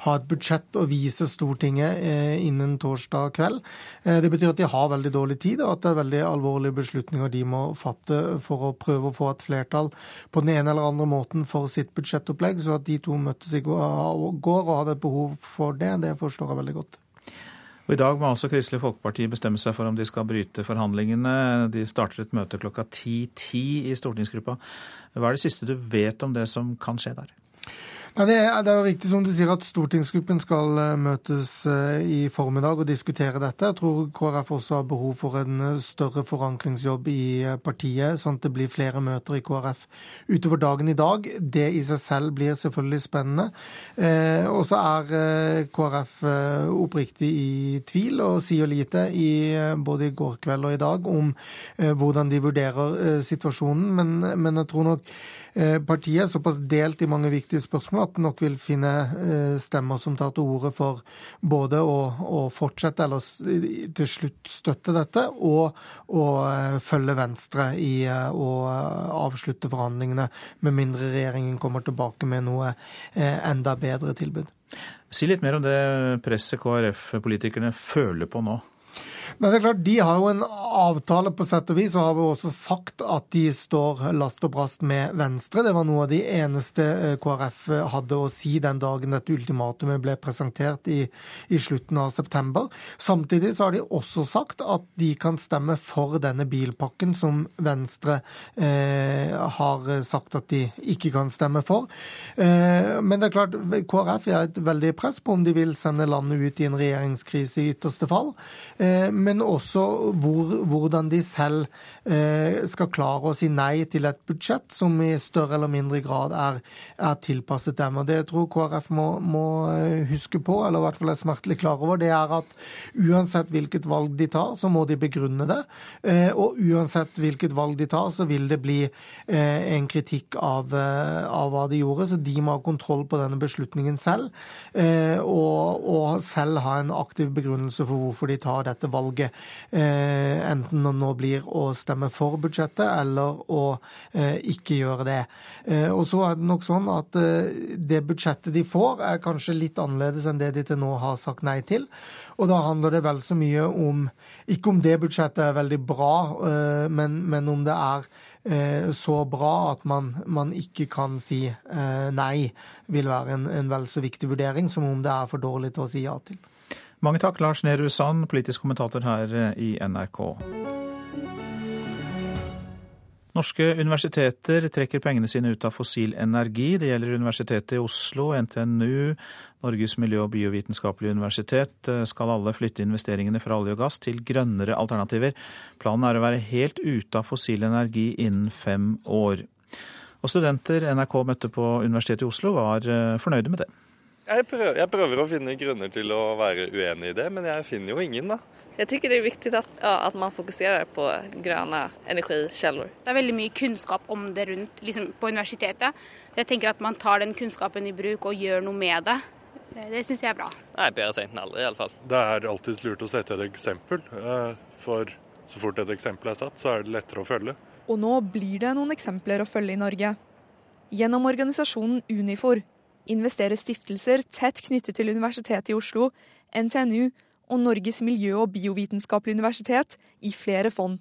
ha et budsjett å vise Stortinget innen torsdag kveld. Det betyr at de har veldig dårlig tid, og at det er veldig alvorlige beslutninger de må fatte for å prøve å få et flertall på den ene eller andre måten for sitt budsjettopplegg. Så at de to møttes i går og hadde et behov for det, det forstår jeg veldig godt. Og I dag må altså Kristelig Folkeparti bestemme seg for om de skal bryte forhandlingene. De starter et møte klokka 10.10 i stortingsgruppa. Hva er det siste du vet om det som kan skje der? Ja, det, er, det, er, jo riktig som du sier at stortingsgruppen skal uh, møtes uh, i formiddag og diskutere dette. Jeg tror KrF også har behov for en uh, større forankringsjobb i partiet, sånn at det blir flere møter i KrF utover dagen i dag. Det i seg selv blir selvfølgelig spennende. og så er KrF oppriktig i tvil og sier lite i, både i går kveld og i dag om hvordan de vurderer situasjonen, men, men jeg tror nok partiet er såpass delt i mange viktige spørsmål at nok vil finne eh, stemmer som tar til orde for både å, å, fortsette eller til slutt støtte dette, og å eh, følge Venstre i eh, å avslutte forhandlingene, med mindre regjeringen kommer tilbake med noe enda bedre tilbud. Si litt mer om det presset KrF-politikerne føler på nå. Men det er klart, De har jo en avtale på sett og vis, og har jo også sagt at de står last og brast med Venstre. Det var noe av de eneste eh, KrF hadde å si den dagen dette ultimatumet ble presentert i, i slutten av september. Samtidig så har de også sagt at de kan stemme for denne bilpakken som Venstre eh, har sagt at de ikke kan stemme for. Eh, men det er klart, KrF har et veldig press på om de vil sende landet ut i en regjeringskrise i ytterste fall. Eh, men også hvor, hvordan de selv eh, skal klare å si nei til et budsjett som i større eller mindre grad er, er tilpasset dem. Og Det jeg tror KrF må, må, eh, huske på, eller i hvert fall er smertelig klar over, det er at uansett hvilket valg de tar, så må de begrunne det. Eh, og uansett hvilket valg de tar, så vil det bli en kritikk av, av, hva de gjorde. Så de må ha kontroll på denne beslutningen selv, og, og selv ha en aktiv begrunnelse for hvorfor de tar dette valget valget. Eh, enten det nå blir å stemme for budsjettet eller å eh, ikke gjøre det. Eh, og så er det nok sånn at det budsjettet de får, er kanskje litt annerledes enn det de til nå har sagt nei til. Og da handler det vel så mye om Ikke om det budsjettet er veldig bra, men, men om det er så bra at man, man ikke kan si nei, vil være en, en vel så viktig vurdering som om det er for dårlig til å si ja til. Mange takk, Lars Nehru Sand, politisk kommentator her eh, i NRK. Norske universiteter trekker pengene sine ut av fossil energi. Det gjelder Universitetet i Oslo, NTNU, Norges miljø- og biovitenskapelige universitet. Eh, skal alle flytte investeringene fra olje og gass til grønnere alternativer. Planen er å være helt ute av fossil energi innen fem år. Og studenter NRK møtte på Universitetet i Oslo, var eh, fornøyde med det. Jeg prøver, jeg prøver, å finne grunner til å være uenig i det, men jeg finner jo ingen, da. Jeg syns det er viktig at, ja, at, man fokuserer på grønne energikilder. Det er veldig mye kunnskap om det rundt liksom, på universitetet. Jeg tenker at man tar den kunnskapen i bruk og gjør noe med det. Det syns jeg er bra. Nei, Bedre seint enn aldri, iallfall. Det er alltid lurt å sette et eksempel. Eh, for så fort et eksempel er satt, så er det lettere å følge. Og nå blir det noen eksempler å følge i Norge. Gjennom organisasjonen Unifor investerer stiftelser tett knyttet til Universitetet i Oslo, NTNU og Norges miljø- og biovitenskapelige universitet i flere fond.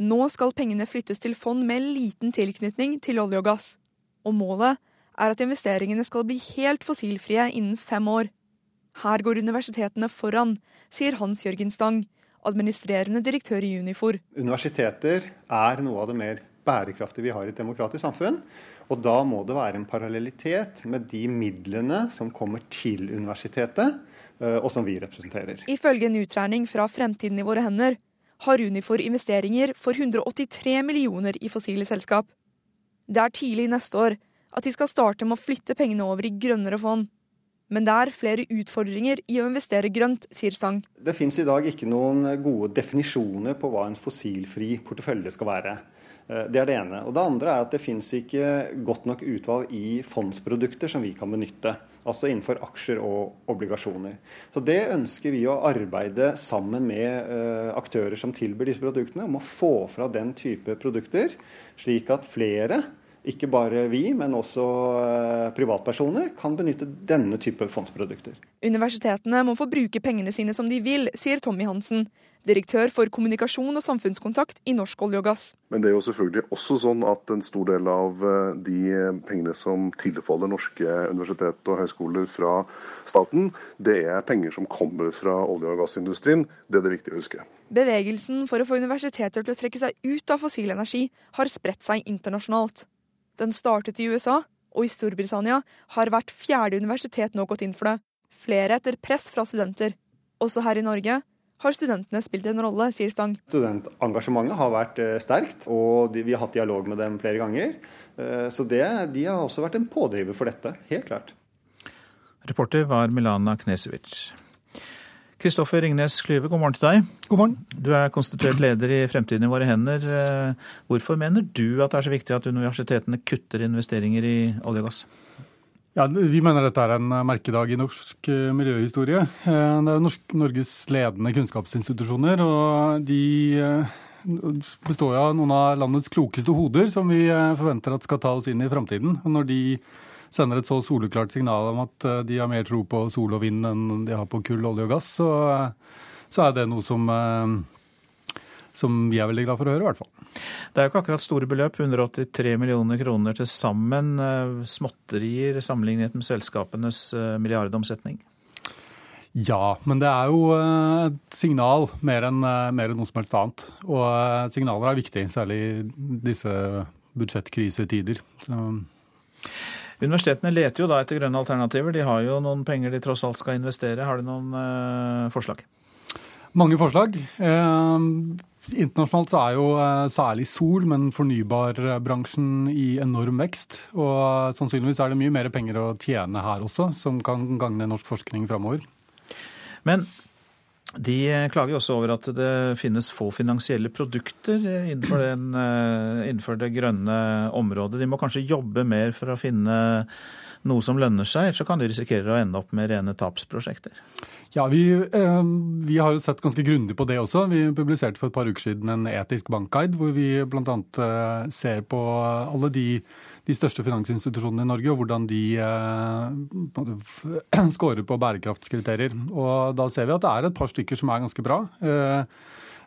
Nå skal pengene flyttes til fond med liten tilknytning til olje og gass. Og målet er at investeringene skal bli helt fossilfrie innen fem år. Her går universitetene foran, sier Hans Jørgen Stang, administrerende direktør i Unifor. Universiteter er noe av det mer bærekraftige vi har i et demokratisk samfunn. Og da må det være en parallellitet med de midlene som kommer til universitetet, eh, og som vi representerer. Ifølge en utregning fra Fremtiden i våre hender har Unifor investeringer for 183 millioner i fossile selskap. Det er tidlig neste år at de skal starte med å flytte pengene over i grønnere fond. Men det er flere utfordringer i å investere grønt, sier Stang. Det fins i dag ikke noen gode definisjoner på hva en fossilfri portefølje skal være. Eh, det er det ene. Og det andre er at det finnes ikke godt nok utvalg i fondsprodukter som vi kan benytte. Altså innenfor aksjer og obligasjoner. Så det ønsker vi å arbeide sammen med uh, aktører som tilbyr disse produktene, om å få fra den type produkter, slik at flere ikke bare vi, men også eh, privatpersoner kan benytte denne type fondsprodukter. Universitetene må få bruke pengene sine som de vil, sier Tommy Hansen, direktør for kommunikasjon og samfunnskontakt i Norsk olje og gass. Men det er jo selvfølgelig også sånn at en stor del av eh, de pengene som tilfaller norske universitet og høyskoler fra staten, det er penger som kommer fra olje- og gassindustrien. Det er det viktig å huske. Bevegelsen for å få universiteter til å trekke seg ut av fossil energi har spredt seg internasjonalt. Den startet i USA, og i Storbritannia har hvert fjerde universitet nå gått inn for det. Flere etter press fra studenter. Også her i Norge har studentene spilt en rolle, sier Stang. Studentengasjementet har vært eh, sterkt, og vi har hatt dialog med dem flere ganger. Eh, så det, de har også vært en pådriver for dette, helt klart. Reporter var Milana Knesevic. Kristoffer Ringnes Klyve, god morgen til deg. God morgen. Du er konstituert leder i Fremtiden i våre hender. Eh, hvorfor mener du at det er så viktig at universitetene kutter investeringer i olje og gass? Ja, Vi mener dette er en merkedag i norsk eh, miljøhistorie. Eh, det er norsk, Norges ledende kunnskapsinstitusjoner. og de består av noen av landets klokeste hoder, som vi forventer at skal ta oss inn i framtiden. Når de sender et så soleklart signal om at eh, de har mer tro på sol og vind enn de har på kull, olje og gass, så, eh, så er det noe som, eh, som vi er veldig glad for å høre, i hvert fall. Det er jo ikke akkurat store beløp, 183 millioner kroner til sammen. Småtterier sammenlignet med selskapenes milliardomsetning? Ja, men det er jo et signal mer enn, mer enn noe som helst annet. Og signaler er viktig, særlig i disse budsjettkrisetider. Så Universitetene leter jo da etter grønne alternativer. De har jo noen penger de tross alt skal investere. Har du noen uh, forslag? Mange forslag. Eh, internasjonalt så er jo eh, særlig sol, men fornybarbransjen i enorm vekst. Og sannsynligvis er det mye mer penger å tjene her også, som kan gagne norsk forskning framover. Men de klager også over at det finnes få finansielle produkter innenfor, den, eh, innenfor, det grønne området. De må kanskje jobbe mer for å finne noe som lønner seg, ellers så kan de risikere å ende opp med rene tapsprosjekter. Ja, vi, eh, vi, har jo sett ganske grundig på det også. Vi publiserte for et par uker siden en etisk bankguide hvor vi bl.a. Eh, ser på alle de de største finansinstitusjonene i Norge, og hvordan de eh, scorer på bærekraftskriterier. Og Da ser vi at det er et par stykker som er ganske bra. Eh,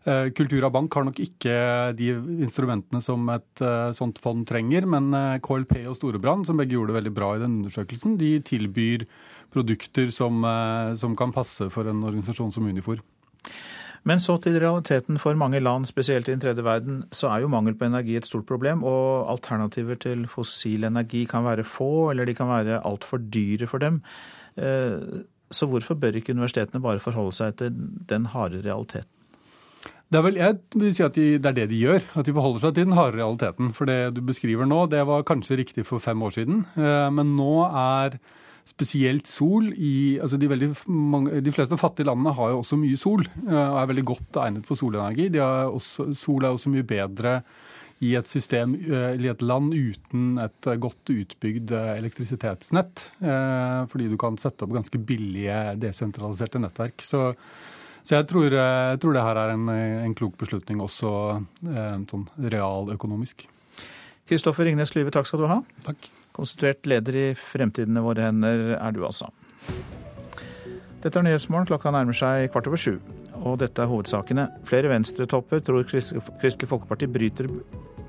eh Kultura Bank har nok ikke de instrumentene som et uh, sånt fond trenger, men KLP og Storebrand, som begge gjorde det veldig bra i den undersøkelsen, de tilbyr produkter som, som kan passe for en organisasjon som Unifor. Men så til realiteten. For mange land, spesielt i den tredje verden, så er jo mangel på energi et stort problem. Og alternativer til fossil energi kan være få, eller de kan være altfor dyre for dem. Eh, så hvorfor bør ikke universitetene bare forholde seg til den harde realiteten? Det er vel, jeg vil si at de, det er det de gjør, at de forholder seg til den harde realiteten. For det du beskriver nå, det var kanskje riktig for fem år siden. Eh, men nå er spesielt sol i altså de, mange, de, fleste fattige landene har jo også mye sol eh, og er veldig godt egnet for solenergi. Også, sol er også mye bedre i et system, eh, i et land uten et godt utbygd eh, elektrisitetsnett. Fordi du kan sette opp ganske billige, desentraliserte nettverk. Så, så jeg, tror, jeg, tror, det her er en, en klok beslutning også sånn realøkonomisk. Kristoffer Ringnes Klyve, takk skal du ha. Takk. Konstituert leder i Fremtiden i våre hender er du altså. Dette er Nyhetsmorgen. Klokka nærmer seg kvart over sju. Og dette er hovedsakene. Flere venstretopper tror Kristelig Folkeparti bryter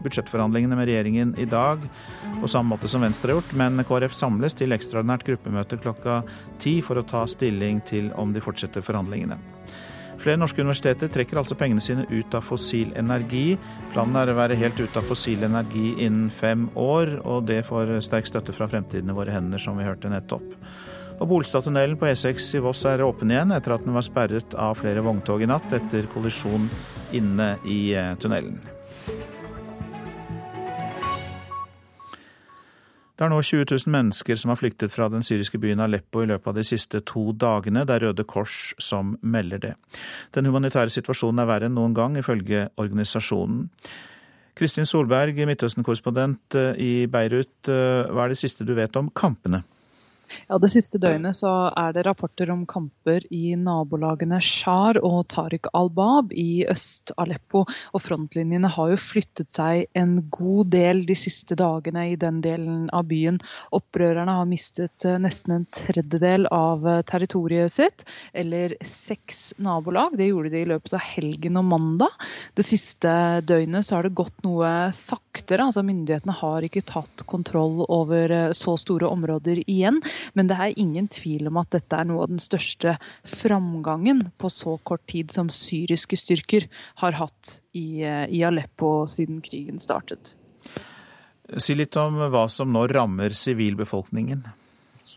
budsjettforhandlingene med regjeringen i dag, på samme måte som Venstre har gjort, men KrF samles til ekstraordinært gruppemøte klokka ti for å ta stilling til om de fortsetter forhandlingene. Flere norske universiteter trekker altså pengene sine ut av fossil energi. Planen er å være helt ute av fossil energi innen fem år, og det får sterk støtte fra Fremtiden i våre hender, som vi hørte nettopp. Og Bolstadtunnelen på E6 i Voss er åpen igjen etter at den var sperret av flere vogntog i natt etter kollisjon inne i eh, tunnelen. Det er nå 20 000 mennesker som har flyktet fra den syriske byen Aleppo i løpet av de siste to dagene. Det er Røde Kors som melder det. Den humanitære situasjonen er verre enn noen gang, ifølge organisasjonen. Kristin Solberg, Midtøsten-korrespondent eh, i Beirut. Eh, hva er det siste du vet om kampene? Ja, Det siste døgnet så er det rapporter om kamper i nabolagene Shar og Tariq al-Bab i Øst-Aleppo. Og Frontlinjene har jo flyttet seg en god del de siste dagene i den delen av byen. Opprørerne har mistet eh, nesten en tredjedel av eh, territoriet sitt, eller seks nabolag. Det gjorde de i løpet av helgen og mandag. Det siste døgnet så har det gått noe saktere. altså Myndighetene har ikke tatt kontroll over eh, så store områder igjen. Men det er ingen tvil om at dette er noe av den største framgangen på så kort tid som syriske styrker har hatt i, eh, i Aleppo siden krigen startet. Si litt om hva som nå rammer sivilbefolkningen.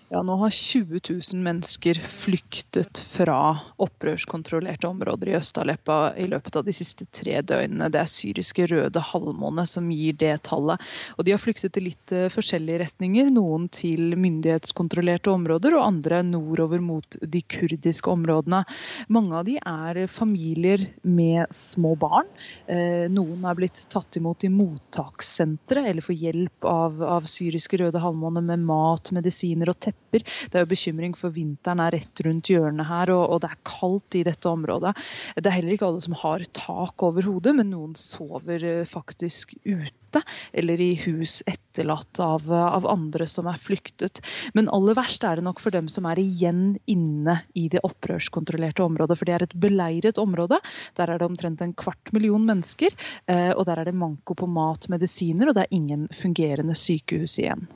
Ja, nå har 20 000 mennesker flyktet fra opprørskontrollerte områder i Øst-Aleppa i løpet av de siste tre døgnene. Det er syriske Røde Halvmåne som gir det tallet. Og de har flyktet i litt eh, forskjellige retninger. Noen til myndighetskontrollerte områder, og andre nordover mot de kurdiske områdene. Mange av de er familier med små barn. Eh, noen er blitt tatt imot i mottakssentre eller får hjelp av, av syriske Røde Halvmåne med mat, medisiner og tepper tepper. Det er jo bekymring for vinteren er rett rundt hjørnet her, og, og, det er kaldt i dette området. Det er heller ikke alle som har tak over hodet, men noen sover eh, faktisk ute eller i hus etterlatt av, av, andre som er flyktet. Men aller verst er det nok for dem som er igjen inne i det opprørskontrollerte området. For det er et beleiret område. Der er det omtrent en kvart million mennesker. Eh, og der er det manko på mat, medisiner, og det er ingen fungerende sykehus igjen.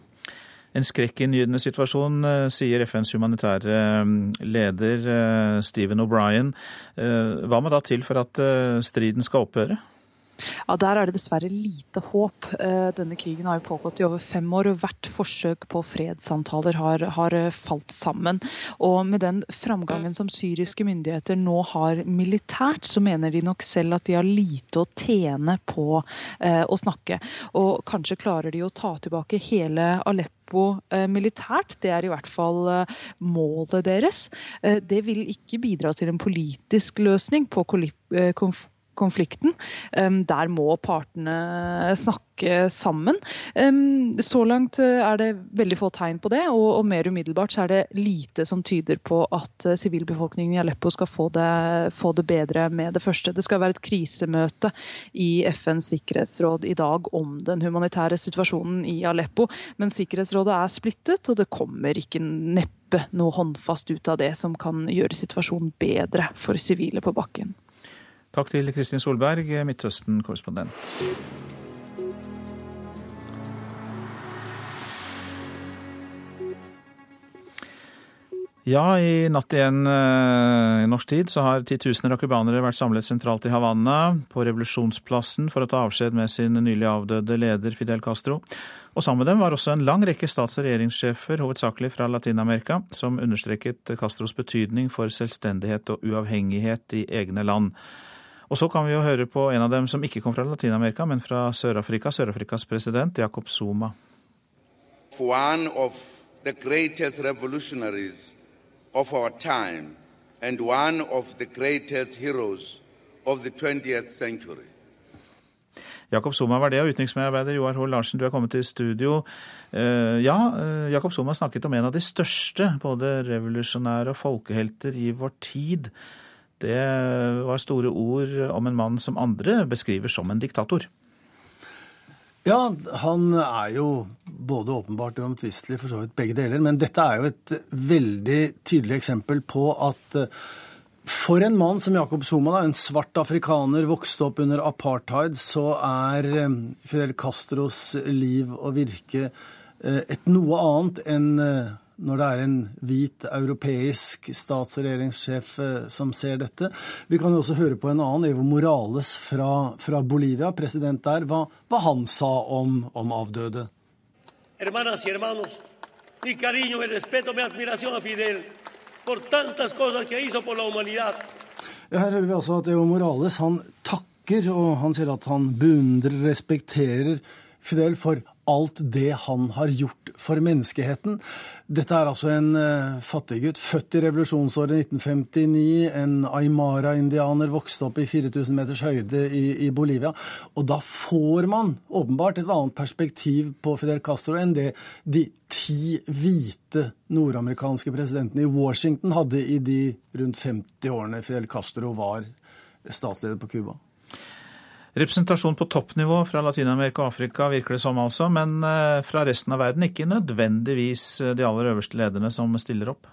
En skrekkinngytende situasjon, eh, sier FNs humanitære mm, leder eh, Stephen O'Brien. Eh, hva må da til for at striden skal opphøre? Ja, Der er det dessverre lite håp. Denne krigen har jo pågått i over fem år, og hvert forsøk på fredssamtaler har, har, falt sammen. Og Med den framgangen som syriske myndigheter nå har militært, så mener de nok selv at de har lite å tjene på eh, å snakke. Og kanskje klarer de å ta tilbake hele Aleppo Eh, militært. Det er i hvert fall eh, målet deres. Eh, det vil ikke bidra til en politisk løsning på konflikten. Der må partene snakke sammen. Så langt eh, er det veldig få tegn på det, og mer umiddelbart så er det lite som tyder på at eh, sivilbefolkningen i Aleppo skal få det, få det bedre med det første. Det skal være et krisemøte i FNs sikkerhetsråd i dag om den humanitære situasjonen i Aleppo, men Sikkerhetsrådet er splittet, og det kommer ikke neppe noe håndfast ut av det som kan gjøre situasjonen bedre for sivile på bakken. Takk til Kristin Solberg, Midtøsten-korrespondent. Ja, i natt igjen eh, i norsk tid så har titusener av cubanere vært samlet sentralt i Havanna, på revolusjonsplassen, for å ta avskjed med sin nylig avdøde leder Fidel Castro. Og sammen med dem var også en lang rekke stats- og regjeringssjefer, hovedsakelig fra Latin-Amerika, som understreket Castros betydning for selvstendighet og uavhengighet i egne land. Og så kan vi jo høre på en av dem som ikke kom fra Latin-Amerika, men fra Sør-Afrika, Sør-Afrikas president Jacob Zuma. One of the greatest revolutionaries of our time and one of the greatest heroes of the 20th century. Jakob Zuma var det, og utenriksmedarbeider Joar Hoel Larsen, du er kommet til studio. Eh, ja, eh, Jakob Zuma snakket om en av de største, både revolusjonære og folkehelter i vår tid. Det var store ord om en mann som andre beskriver som en diktator. Ja, han er jo både åpenbart og omtvistelig for så vidt begge deler. Men dette er jo et veldig tydelig eksempel på at eh, for en mann som Jacob Zuma, en svart afrikaner, vokste opp under apartheid, så er eh, Fidel Castros liv og virke eh, et noe annet enn når det er en hvit europeisk stats- og regjeringssjef eh, som ser dette. Vi kan jo også høre på en annen, Evo Morales fra, fra Bolivia, president der, hva, hva han sa om, om avdøde. Hermanas y hermanos, mi cariño, mi respeto, mi admiración a Fidel por tantas cosas que hizo por la humanidad. Ja, her hører vi altså at Evo Morales han takker, og han sier at han beundrer, respekterer Fidel for alt det han har gjort for menneskeheten. Dette er altså en uh, fattiggutt født i revolusjonsåret 1959. En aymara-indianer vokste opp i 4000 meters høyde i, i, Bolivia. Og da får man åpenbart et annet perspektiv på Fidel Castro enn det de ti hvite nordamerikanske presidentene i Washington hadde i de rundt 50 årene Fidel Castro var statsleder på Cuba. Representasjon på toppnivå fra Latin-Amerika og Afrika virker det som altså, men eh, fra resten av verden ikke nødvendigvis eh, de aller øverste lederne som stiller opp?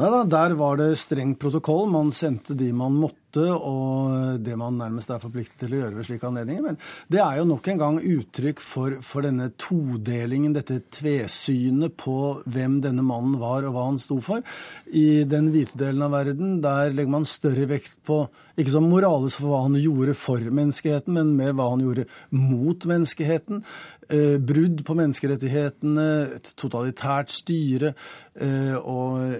Nei da, der var det streng protokoll. Man sendte de man måtte, og det man nærmest er forpliktet til å gjøre ved slike anledninger. Men det er jo nok en gang uttrykk for, for denne todelingen, dette tvesynet på hvem denne mannen var og hva han sto for. I den hvite delen av verden, der legger man større vekt på ikke som moralisk for hva han gjorde for menneskeheten, men mer hva han gjorde mot menneskeheten. Eh, brudd på menneskerettighetene, et totalitært styre eh, og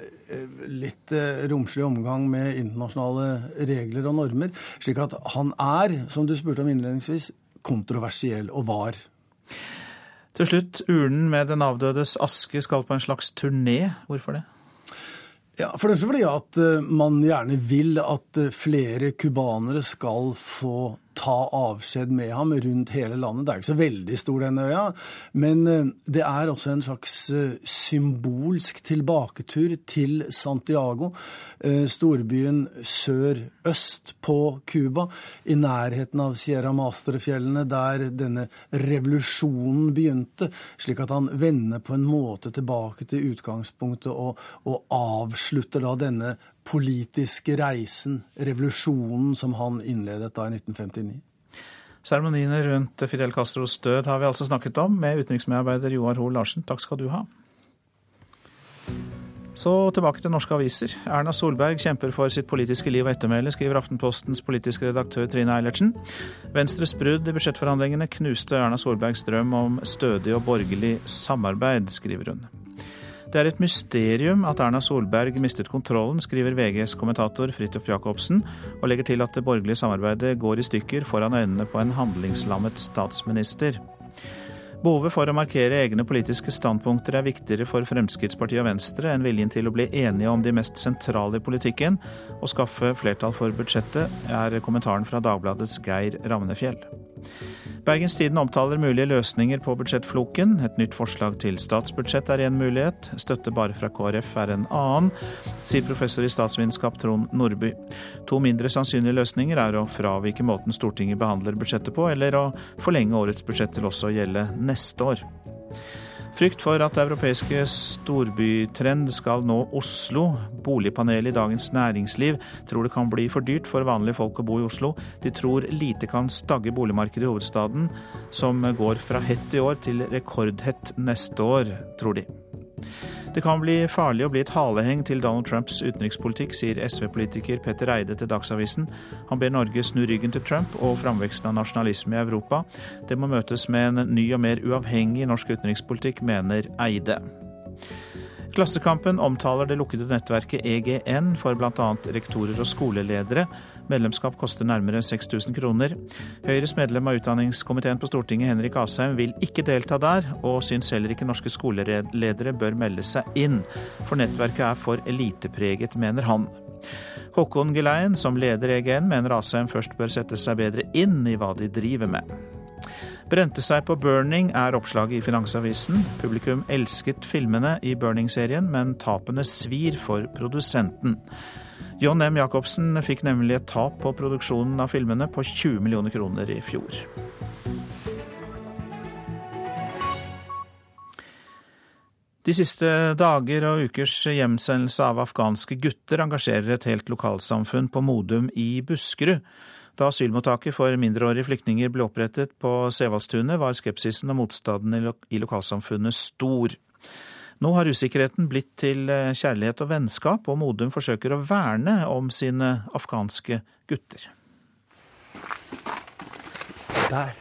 litt romslig omgang med internasjonale regler og normer. Slik at han er, som du spurte om innledningsvis, kontroversiell, og var. Til slutt, urnen med den avdødes aske skal på en slags turné. Hvorfor det? Ja, For det første fordi at man gjerne vil at flere cubanere skal få ta avskjed med ham rundt hele landet. Det er ikke så veldig stor, denne øya, men eh, det er også en slags eh, symbolsk tilbaketur til Santiago, eh, storbyen sør-øst på Cuba, i nærheten av Sierra Mastre-fjellene, der denne revolusjonen begynte, slik at han vender på en måte tilbake til utgangspunktet og, og avslutter da denne politiske reisen, revolusjonen, som han innledet da i 1959. Seremoniene rundt Fidel Castros død har vi altså snakket om med utenriksmedarbeider Joar Hoel Larsen. Takk skal du ha. Så tilbake til norske aviser. Erna Solberg kjemper for sitt politiske liv og ettermæle, skriver Aftenpostens politiske redaktør Trine Eilertsen. Venstres brudd i budsjettforhandlingene knuste Erna Solbergs drøm om stødig og borgerlig samarbeid, skriver hun. Det er et mysterium at Erna Solberg mistet kontrollen, skriver VGs kommentator Fridtjof Jacobsen, og legger til at det borgerlige samarbeidet går i stykker foran øynene på en handlingslammet statsminister. Behovet for å markere egne politiske standpunkter er viktigere for Fremskrittspartiet og Venstre enn viljen til å bli enige om de mest sentrale i politikken og skaffe flertall for budsjettet, er kommentaren fra Dagbladets Geir Ravnefjell. Bergens Tiden omtaler mulige løsninger på budsjettfloken. Et nytt forslag til statsbudsjett er én mulighet, støtte bare fra KrF er en annen, sier professor i statsvitenskap Trond Nordby. To mindre sannsynlige løsninger er å fravike måten Stortinget behandler budsjettet på, eller å forlenge årets budsjett til også å gjelde neste år. Frykt for at europeiske storbytrend skal nå Oslo. Boligpanelet i Dagens Næringsliv tror det kan bli for dyrt for vanlige folk å bo i Oslo. De tror lite kan stagge boligmarkedet i hovedstaden, som går fra hett i år til rekordhett neste år, tror de. Det kan bli farlig å bli et haleheng til Donald Trumps utenrikspolitikk, sier SV-politiker Petter Eide til Dagsavisen. Han ber Norge snu ryggen til Trump og framveksten av nasjonalisme i Europa. Det må møtes med en ny og mer uavhengig norsk utenrikspolitikk, mener Eide. Klassekampen omtaler det lukkede nettverket EGN for bl.a. rektorer og skoleledere. Medlemskap koster nærmere 6000 kroner. Høyres medlem av utdanningskomiteen på Stortinget, Henrik Asheim, vil ikke delta der, og syns heller ikke norske skoleledere bør melde seg inn. For nettverket er for elitepreget, mener han. Håkon Gelein, som leder EGN, mener Asheim først bør sette seg bedre inn i hva de driver med. Brente seg på burning er oppslaget i Finansavisen. Publikum elsket filmene i burning-serien, men tapene svir for produsenten. John M. Jacobsen fikk nemlig et tap på produksjonen av filmene på 20 millioner kroner i fjor. De siste dager og ukers hjemsendelse av afghanske gutter engasjerer et helt lokalsamfunn på Modum i Buskerud. Da asylmottaket for mindreårige flyktninger ble opprettet på Sevaldstunet, var skepsisen og motstanden i lokalsamfunnet stor. Nå har usikkerheten blitt til eh, kjærlighet og vennskap, og Modum forsøker å verne om sine afghanske gutter. Der.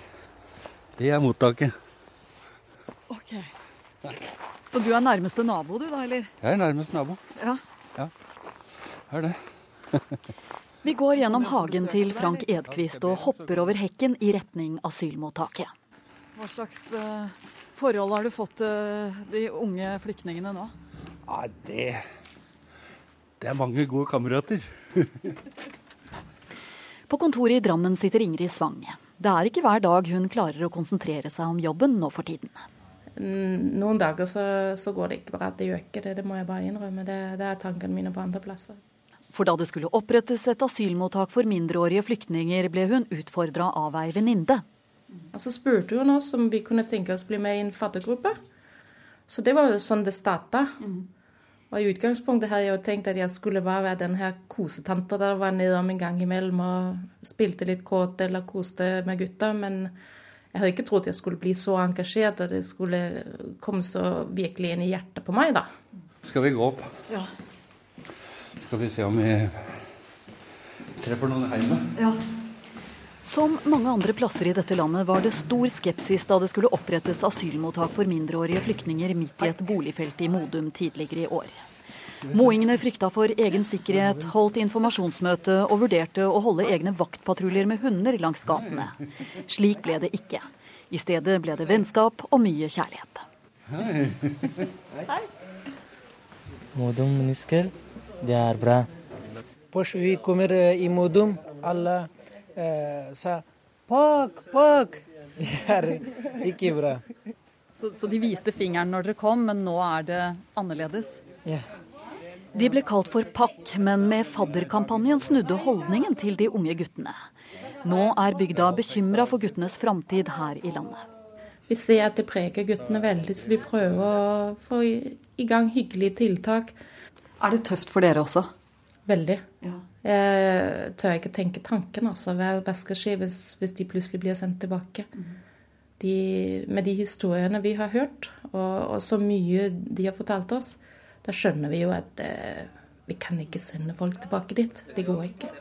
Det er mottaket. Ok. Så du er nærmeste nabo, du da, eller? Jeg er nærmest nabo. Ja. Ja, er det. Vi går gjennom hagen til Frank Edquist og hopper over hekken i retning asylmottaket. Hva slags uh, forhold har du fått til de unge flyktningene nå? Ja, det Det er mange gode kamerater. På kontoret i Drammen sitter Ingrid Svang. Det er ikke hver dag hun klarer å konsentrere seg om jobben nå for tiden. Noen dager så, så går det ikke bra. Det gjør ikke det, det må jeg bare innrømme. Det, det er tankene mine på andre plasser. For da det skulle opprettes et asylmottak for mindreårige flyktninger, ble hun utfordra av ei venninne. Og så spurte hun oss om vi kunne tenke oss å bli med i en faddergruppe. Så det var jo sånn det starta. Og i utgangspunktet hadde jeg jo tenkt at jeg skulle bare være den her kosetanta der var nedom en gang imellom og spilte litt kåt eller koste med gutta. Men jeg hadde ikke trodd jeg skulle bli så engasjert, og det skulle komme så virkelig inn i hjertet på meg, da. Skal vi gå opp? Ja. Skal vi se om vi treffer noen hjemme? Ja. Som mange andre plasser i dette landet var det stor skepsis da det skulle opprettes asylmottak for mindreårige flyktninger midt i et boligfelt i Modum tidligere i år. Moingene frykta for egen sikkerhet, holdt informasjonsmøte og vurderte å holde egne vaktpatruljer med hunder langs gatene. Slik ble det ikke. I stedet ble det vennskap og mye kjærlighet. Hei. Modum mennesker, det er bra. Vi kommer i Modum, alle eh, sa pak, pak. Det er ikke bra. Så, så de viste fingeren når dere kom, men nå er det annerledes? Ja. De ble kalt for pakk, men med fadderkampanjen snudde holdningen til de unge guttene. Nå er bygda bekymra for guttenes framtid her i landet. Vi ser at det preger guttene veldig, så vi prøver å få i gang hyggelige tiltak. Er det tøft for dere også? Veldig. Ja. Jeg tør ikke tenke tanken, altså. Hva, hva skal skje hvis, hvis, de plutselig blir sendt tilbake? De, med de historiene vi har hørt, og, og, så mye de har fortalt oss, da skjønner vi jo at eh, vi kan ikke sende folk tilbake dit. Det går ikke.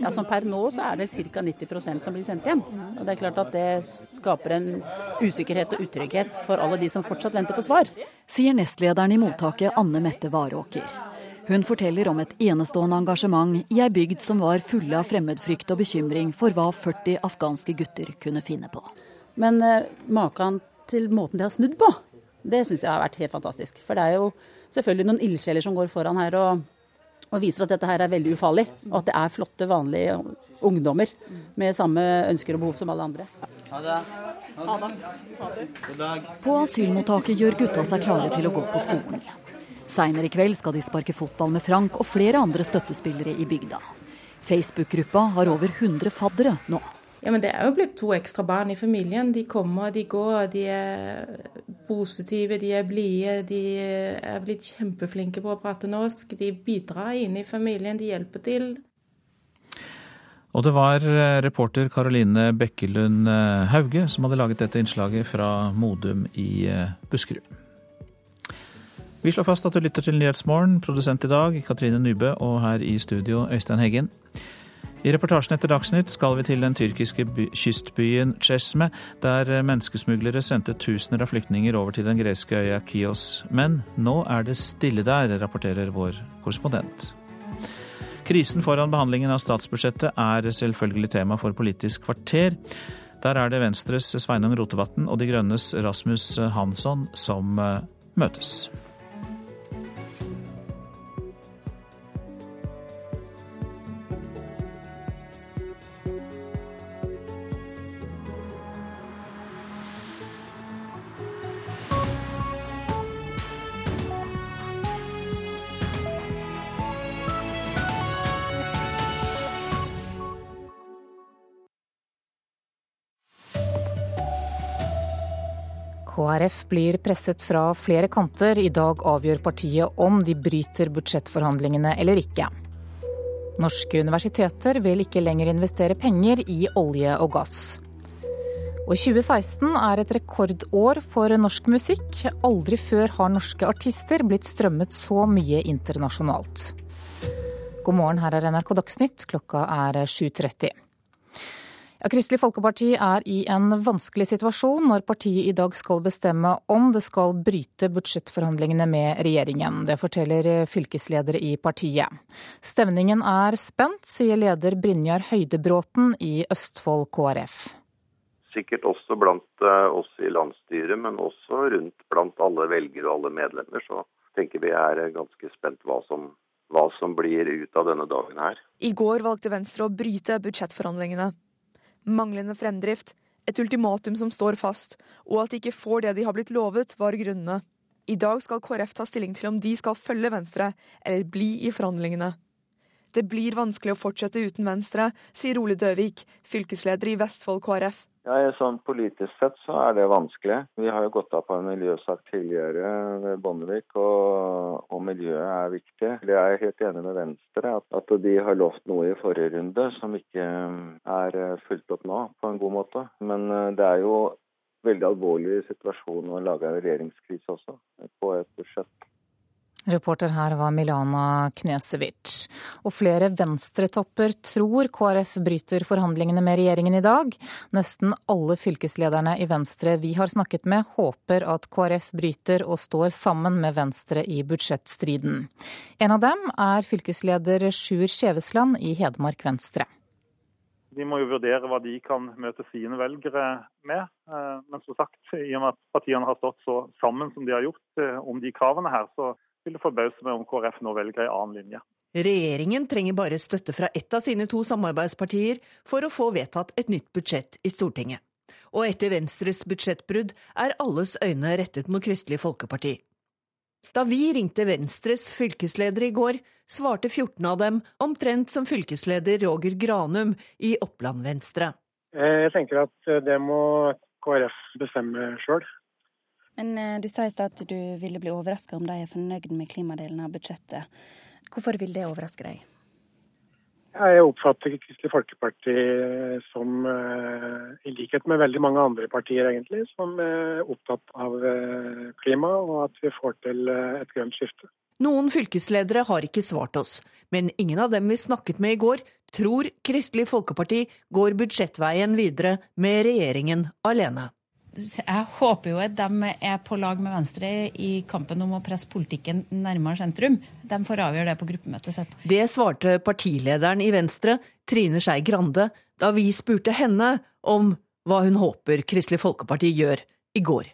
Ja, som Per nå så er det ca. 90% som blir sendt hjem. Og Det er klart at det skaper en usikkerhet og utrygghet for alle de som fortsatt venter på svar. Sier nestlederen i mottaket Anne Mette Varåker. Hun forteller om et enestående engasjement i ei bygd som var fulle av fremmedfrykt og bekymring for hva 40 afghanske gutter kunne finne på. Men eh, maken til måten de har snudd på, det syns jeg har vært helt fantastisk. For det er jo selvfølgelig noen ildsjeler som går foran her og, og viser at dette her er veldig ufarlig. Og at det er flotte, vanlige ungdommer med samme ønsker og behov som alle andre. Ha det. Ha det. På asylmottaket gjør gutta seg klare til å gå på skolen. Seinere i kveld skal de sparke fotball med Frank og flere andre støttespillere i bygda. Facebook-gruppa har over 100 faddere nå. Ja, men Det er jo blitt to ekstra barn i familien. De kommer, de går, de er positive, de er blide. De er blitt kjempeflinke på å prate norsk. De bidrar inn i familien, de hjelper til. Og det var reporter Karoline Bekkelund Hauge som hadde laget dette innslaget fra Modum i Buskerud. Vi slår fast at du lytter til Nyhetsmorgen. Produsent i dag Katrine Nybø, og her i studio Øystein Heggen. I reportasjen etter Dagsnytt skal vi til den tyrkiske by, kystbyen Chesme, der menneskesmuglere sendte tusener av flyktninger over til den greske øya Kios. Men nå er det stille der, rapporterer vår korrespondent. Krisen foran behandlingen av statsbudsjettet er selvfølgelig tema for Politisk kvarter. Der er det Venstres Sveinung Rotevatn og De Grønnes Rasmus Hansson som møtes. KrF blir presset fra flere kanter. I dag avgjør partiet om de bryter budsjettforhandlingene eller ikke. Norske universiteter vil ikke lenger investere penger i olje og gass. Og 2016 er et rekordår for norsk musikk. Aldri før har norske artister blitt strømmet så mye internasjonalt. God morgen, her er NRK Dagsnytt. Klokka er 7.30. Ja, Kristelig Folkeparti er i en vanskelig situasjon når partiet i dag skal bestemme om det skal bryte budsjettforhandlingene med regjeringen. Det forteller fylkesledere i partiet. Stemningen er spent, sier leder Brynjar Høydebråten i Østfold KrF. Sikkert også blant eh, oss i landsstyret, men også rundt blant alle velgere og alle medlemmer. Så tenker vi er ganske spent hva som, hva som blir ut av denne dagen her. I går valgte Venstre å bryte budsjettforhandlingene. Manglende fremdrift, et ultimatum som står fast, og at de ikke får det de har blitt lovet, var grunnene. I dag skal KrF ta stilling til om de skal følge Venstre eller bli i forhandlingene. Det blir vanskelig å fortsette uten Venstre, sier Ole Døvik, fylkesleder i Vestfold KrF. Ja, sånn Politisk sett så er det vanskelig. Vi har jo gått av på en miljøsak tidligere ved Bondevik, og, og, miljøet er viktig. Jeg er helt enig med Venstre at, at de har lovt noe i forrige runde som ikke er fulgt opp nå på en god måte. Men det er jo veldig alvorlig situasjon å lage en regjeringskrise også, på et budsjett. Reporter her var Milana Knesevic. Og flere venstretopper tror KrF bryter forhandlingene med regjeringen i dag. Nesten alle fylkeslederne i Venstre vi har snakket med, håper at KrF bryter og står sammen med Venstre i budsjettstriden. En av dem er fylkesleder Sjur Skjevesland i Hedmark Venstre. De må jo vurdere hva de kan møte sine velgere med. Eh, men som sagt, i og med at partiene har stått så sammen som de har gjort eh, om de kravene her, så vil det forbause meg om KrF nå velger en annen linje. Regjeringen trenger bare støtte fra ett av sine to samarbeidspartier for å få vedtatt et nytt budsjett i Stortinget. Og etter Venstres budsjettbrudd er alles øyne rettet mot Kristelig Folkeparti. Da vi ringte Venstres fylkesledere i går, svarte 14 av dem omtrent som fylkesleder Roger Granum i Oppland Venstre. Eh, jeg tenker at det må KrF bestemme sjøl. Men eh, du sa i stad at du ville bli overraska om de er fornøyd med klimadelen av budsjettet. Hvorfor vil det overraske deg? Jeg oppfatter Kristelig Folkeparti som, eh, i likhet med veldig mange andre partier, egentlig, som er opptatt av eh, klima og at vi får til et grønt skifte. Noen fylkesledere har ikke svart oss, men ingen av dem vi snakket med i går, tror Kristelig Folkeparti går budsjettveien videre med regjeringen alene jeg håper jo at de er på lag med Venstre i kampen om å presse politikken nærmere sentrum. De får avgjøre det på gruppemøtet sitt. Det svarte partilederen i Venstre, Trine Skei Grande, da vi spurte henne om hva hun håper Kristelig Folkeparti gjør i går.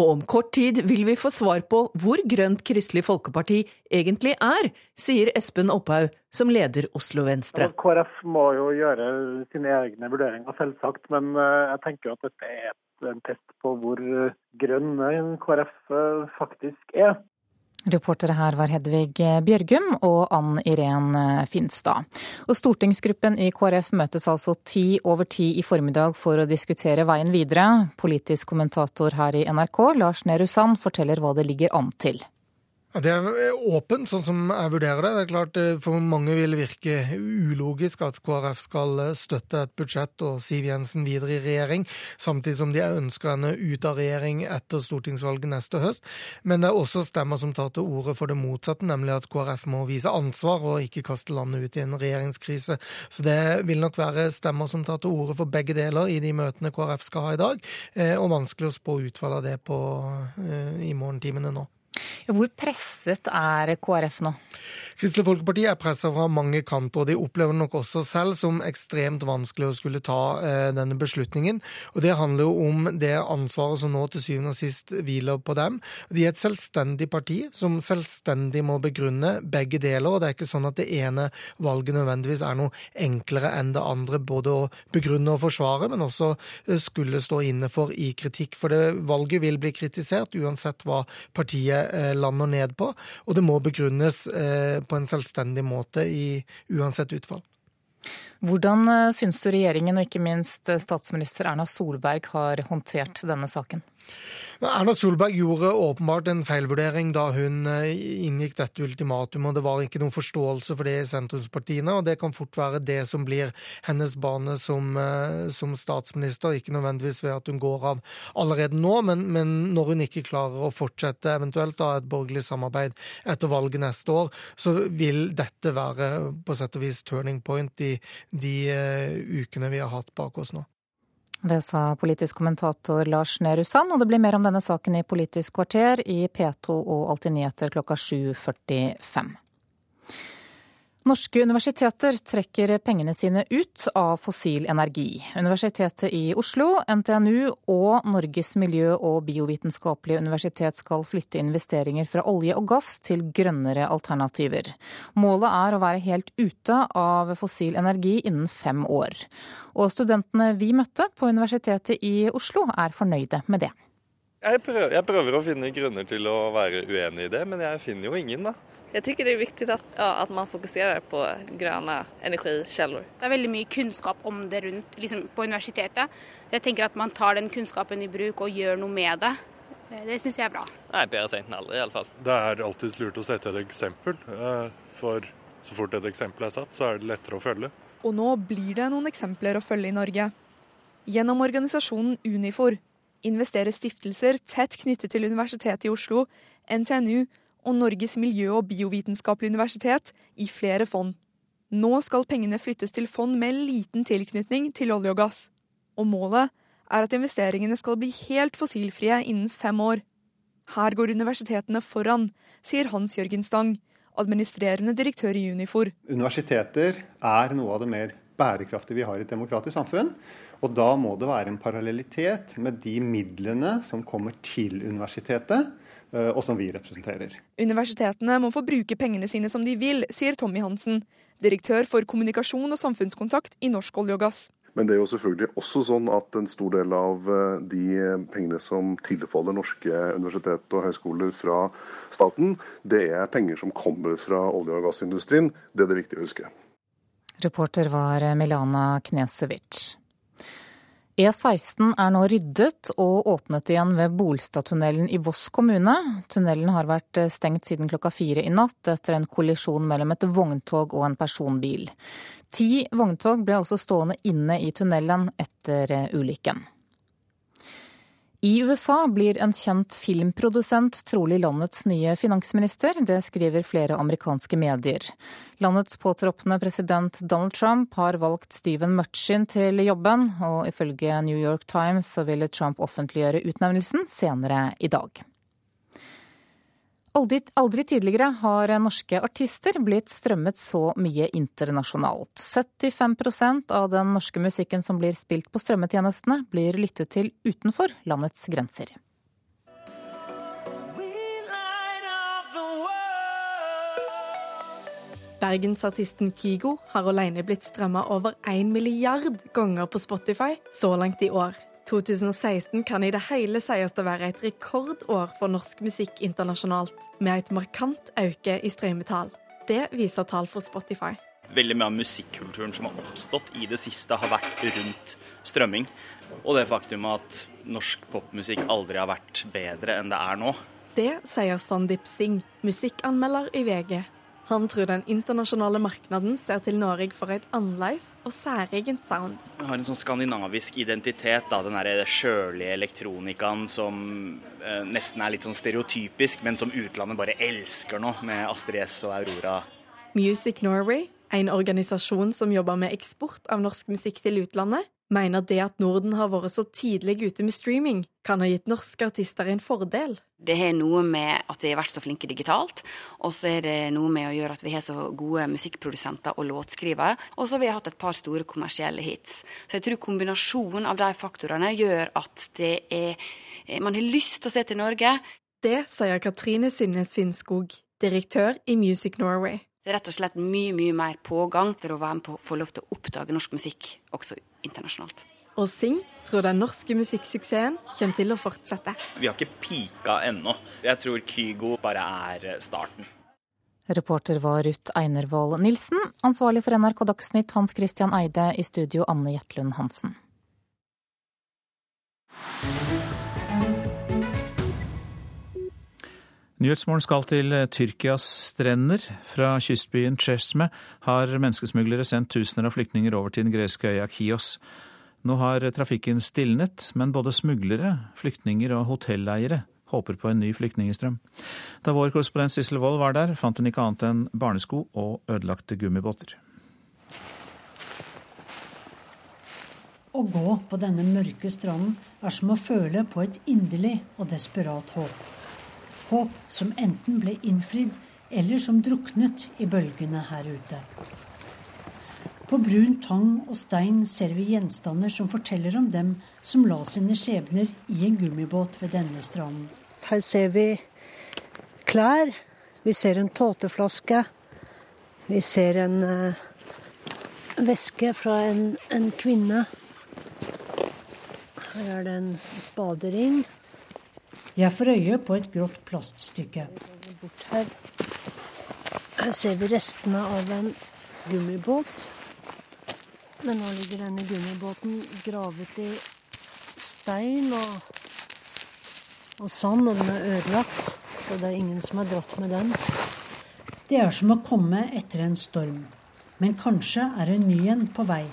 Og om kort tid vil vi få svar på hvor grønt Kristelig Folkeparti egentlig er, sier Espen Opphaug, som leder Oslo Venstre. KrF må jo gjøre sine egne vurderinger, selvsagt, men eh, jeg tenker at dette er et en test på hvor grønn KrF eh, faktisk er. Reportere her var Hedvig Bjørgum og Ann Irén Finstad. Og Stortingsgruppen i KrF møtes altså ti over ti i formiddag for å diskutere veien videre. Politisk kommentator her i NRK, Lars Nehru Sand, forteller hva det ligger an til. Det er åpent, sånn som jeg vurderer det. Det er klart eh, For mange vil virke ulogisk at KrF skal eh, støtte et budsjett og Siv Jensen videre i regjering, samtidig som de ønsker henne ut av regjering etter stortingsvalget neste høst. Men det er også stemmer som tar til orde for det motsatte, nemlig at KrF må vise ansvar og ikke kaste landet ut i en regjeringskrise. Så det vil nok være stemmer som tar til orde for begge deler i de møtene KrF skal ha i dag, eh, og vanskelig å spå utfallet av det på, i morgentimene nå. Hvor presset er KrF nå? Kristelig Folkeparti er pressa fra mange kanter, og de opplever nok også selv som ekstremt vanskelig å skulle ta eh, denne beslutningen. Og Det handler jo om det ansvaret som nå til syvende og sist hviler på dem. De er et selvstendig parti som selvstendig må begrunne begge deler. og Det er ikke sånn at det ene valget nødvendigvis er noe enklere enn det andre, både å begrunne og forsvare, men også eh, skulle stå inne for i kritikk. For det valget vil bli kritisert uansett hva partiet eh, lander ned på, og det må begrunnes eh, på en selvstendig måte i uansett utfall. Hvordan eh, syns du regjeringen og ikke minst statsminister Erna Solberg har håndtert denne saken? Erna Solberg gjorde åpenbart en feilvurdering da hun eh, inngikk dette ultimatumet. Det var ikke noen forståelse for det i sentrumspartiene, og det kan fort være det som blir hennes bane som, eh, som statsminister. Ikke nødvendigvis ved at hun går av allerede nå, men, men, når hun ikke klarer å fortsette eventuelt da et borgerlig samarbeid etter valget neste år, så vil dette være på sett og vis turning point i de uh, ukene vi har hatt bak oss nå. Det sa politisk kommentator Lars Nehru Sand, og det blir mer om denne saken i Politisk kvarter i P2 og Alltid nyheter klokka 7.45. Norske universiteter trekker pengene sine ut av fossil energi. Universitetet i Oslo, NTNU og Norges miljø- og biovitenskapelige universitet skal flytte investeringer fra olje og gass til grønnere alternativer. Målet er å være helt ute av fossil energi innen fem år. Og studentene vi møtte på Universitetet i Oslo er fornøyde med det. Jeg prøver, jeg prøver å finne grunner til å være uenig i det, men jeg finner jo ingen, da. Jeg syns det er viktig at, ja, at, man fokuserer på grønne energikilder. Det er veldig mye kunnskap om det rundt liksom, på universitetet. Jeg tenker at man tar den kunnskapen i bruk og gjør noe med det. Det syns jeg er bra. Nei, Bedre seint enn aldri, iallfall. Det er alltid lurt å sette et eksempel. Eh, for så fort et eksempel er satt, så er det lettere å følge. Og nå blir det noen eksempler å følge i Norge. Gjennom organisasjonen Unifor investerer stiftelser tett knyttet til Universitetet i Oslo, NTNU og Norges miljø- og biovitenskapelige universitet i flere fond. Nå skal pengene flyttes til fond med liten tilknytning til olje og gass. Og målet er at investeringene skal bli helt fossilfrie innen fem år. Her går universitetene foran, sier Hans Jørgen Stang, administrerende direktør i Unifor. Universiteter er noe av det mer bærekraftige vi har i et demokratisk samfunn. Og da må det være en parallellitet med de midlene som kommer til universitetet, og som vi representerer. Universitetene må få bruke pengene sine som de vil, sier Tommy Hansen, direktør for kommunikasjon og samfunnskontakt i Norsk olje og gass. Men det er jo selvfølgelig også sånn at en stor del av eh, de pengene som tilfaller norske universitet og høyskoler fra staten, det er penger som kommer fra olje- og gassindustrien. Det er det viktig å huske. Reporter var Milana Knesevic. E16 er nå ryddet og åpnet igjen ved Bolstadtunnelen i Voss kommune. Tunnelen har vært stengt siden klokka fire i natt etter en kollisjon mellom et vogntog og en personbil. Ti vogntog ble også stående inne i tunnelen etter ulykken. I USA blir en kjent filmprodusent trolig landets nye finansminister. Det skriver flere amerikanske medier. Landets påtroppende president Donald Trump har valgt Steven Murchin til jobben, og ifølge New York Times så ville Trump offentliggjøre utnevnelsen senere i dag. Aldri, aldri, tidligere har norske artister blitt strømmet så mye internasjonalt. 75% av den norske musikken som blir spilt på strømmetjenestene, blir lyttet til utenfor landets grenser. Bergensartisten Kygo har alene blitt strømma over én milliard ganger på Spotify så langt i år. 2016 kan i det hele sies å være et rekordår for norsk musikk internasjonalt, med et markant øke i strømmetall. Det viser tall for Spotify. Veldig mye av musikkulturen som har oppstått i det siste, har vært rundt strømming. Og det faktum at norsk popmusikk aldri har vært bedre enn det er nå. Det sier Sandeep Singh, musikkanmelder i VG. Han tror den internasjonale marknaden ser til Norge for et annerledes og særegent sound. Vi har en sånn skandinavisk identitet, da, den der kjølige elektronikaen som eh, nesten er litt sånn stereotypisk, men som utlandet bare elsker nå, med Astrid S og Aurora. Music Norway, en organisasjon som jobber med eksport av norsk musikk til utlandet, mener det at Norden har vært så tidlig ute med streaming, kan ha gitt norske artister en fordel. Det har noe med at vi har vært så flinke digitalt, og så er det noe med å gjøre at vi har så gode musikkprodusenter og låtskrivere, og så har vi hatt et par store kommersielle hits. Så jeg tror kombinasjonen av de faktorene gjør at det er man har lyst til å se til Norge. Det sier Katrine Synnes Finnskog, direktør i Music Norway. Det er rett og slett mye mye mer pågang til å være med på å få lov til å oppdage norsk musikk også internasjonalt. Og Sing tror den norske musikksuksessen kommer til å fortsette. Vi har ikke pika ennå. Jeg tror Kygo bare er starten. Reporter var Ruth Einervoll Nilsen. Ansvarlig for NRK Dagsnytt Hans Christian Eide. I studio Anne Jetlund Hansen. Nyhetsmorgen skal til Tyrkias strender. Fra kystbyen Chesme har menneskesmuglere sendt tusener av flyktninger over til den greske øya Kios. Nå har trafikken stilnet, men både smuglere, flyktninger og hotelleiere håper på en ny flyktningstrøm. Da vår korrespondent Sissel Wold var der, fant hun ikke annet enn barnesko og ødelagte gummibåter. Å gå på denne mørke stranden er som å føle på et inderlig og desperat håp. Håp som enten ble innfridd eller som druknet i bølgene her ute. På brun tang og stein ser vi gjenstander som forteller om dem som la sine skjebner i en gummibåt ved denne stranden. Her ser vi klær. Vi ser en tåteflaske. Vi ser en uh, væske fra en, en, kvinne. Her er det en badering. Jeg får øye på et grått plaststykke. Her. her ser vi restene av en gummibåt. Men nå ligger denne gummibåten gravet i stein og, og sand, og den er ødelagt. Så det er ingen som har dratt med den. Det er som å komme etter en storm. Men kanskje er en ny en på vei.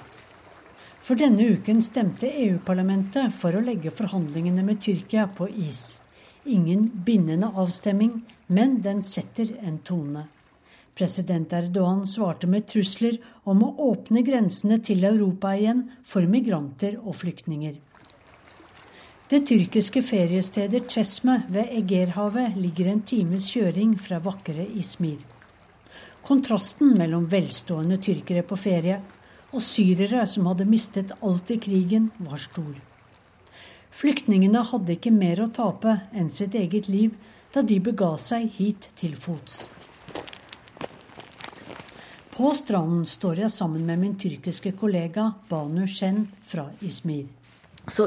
For denne uken stemte EU-parlamentet for å legge forhandlingene med Tyrkia på is. Ingen bindende avstemming, men den setter en tone. President Erdogan svarte med trusler om å åpne grensene til Europa igjen for migranter og flyktninger. Det tyrkiske feriestedet Chesme ved Egerhavet ligger en times kjøring fra vakre Ismir. Kontrasten mellom velstående tyrkere på ferie og syrere som hadde mistet alt i krigen, var stor. Flyktningene hadde ikke mer å tape enn sitt eget liv da de bega seg hit til fots. På stranden står jeg sammen med min tyrkiske kollega Banu Shen fra Izmir. So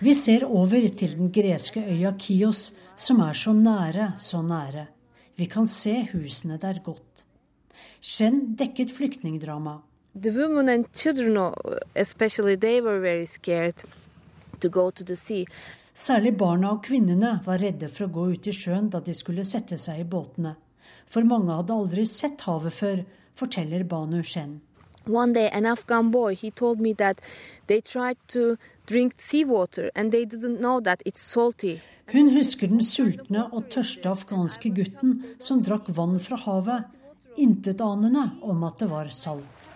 Vi ser over til den greske øya Kios, som er så nære, så nære. Vi kan se husene der godt. Shen dekket flyktningdrama. The women and children, especially, they were very scared to go to the sea. Særlig barna og kvinnene var redde for å gå ut i sjøen da de skulle sette seg i båtene for mange hadde aldri sett havet før, forteller Banu Shen. One day, an Afghan boy he told me that they tried to drink seawater and they didn't know that it's salty. Hun husker den sultne og tørste afghanske gutten som drakk vann fra havet, intetanende om at det var salt.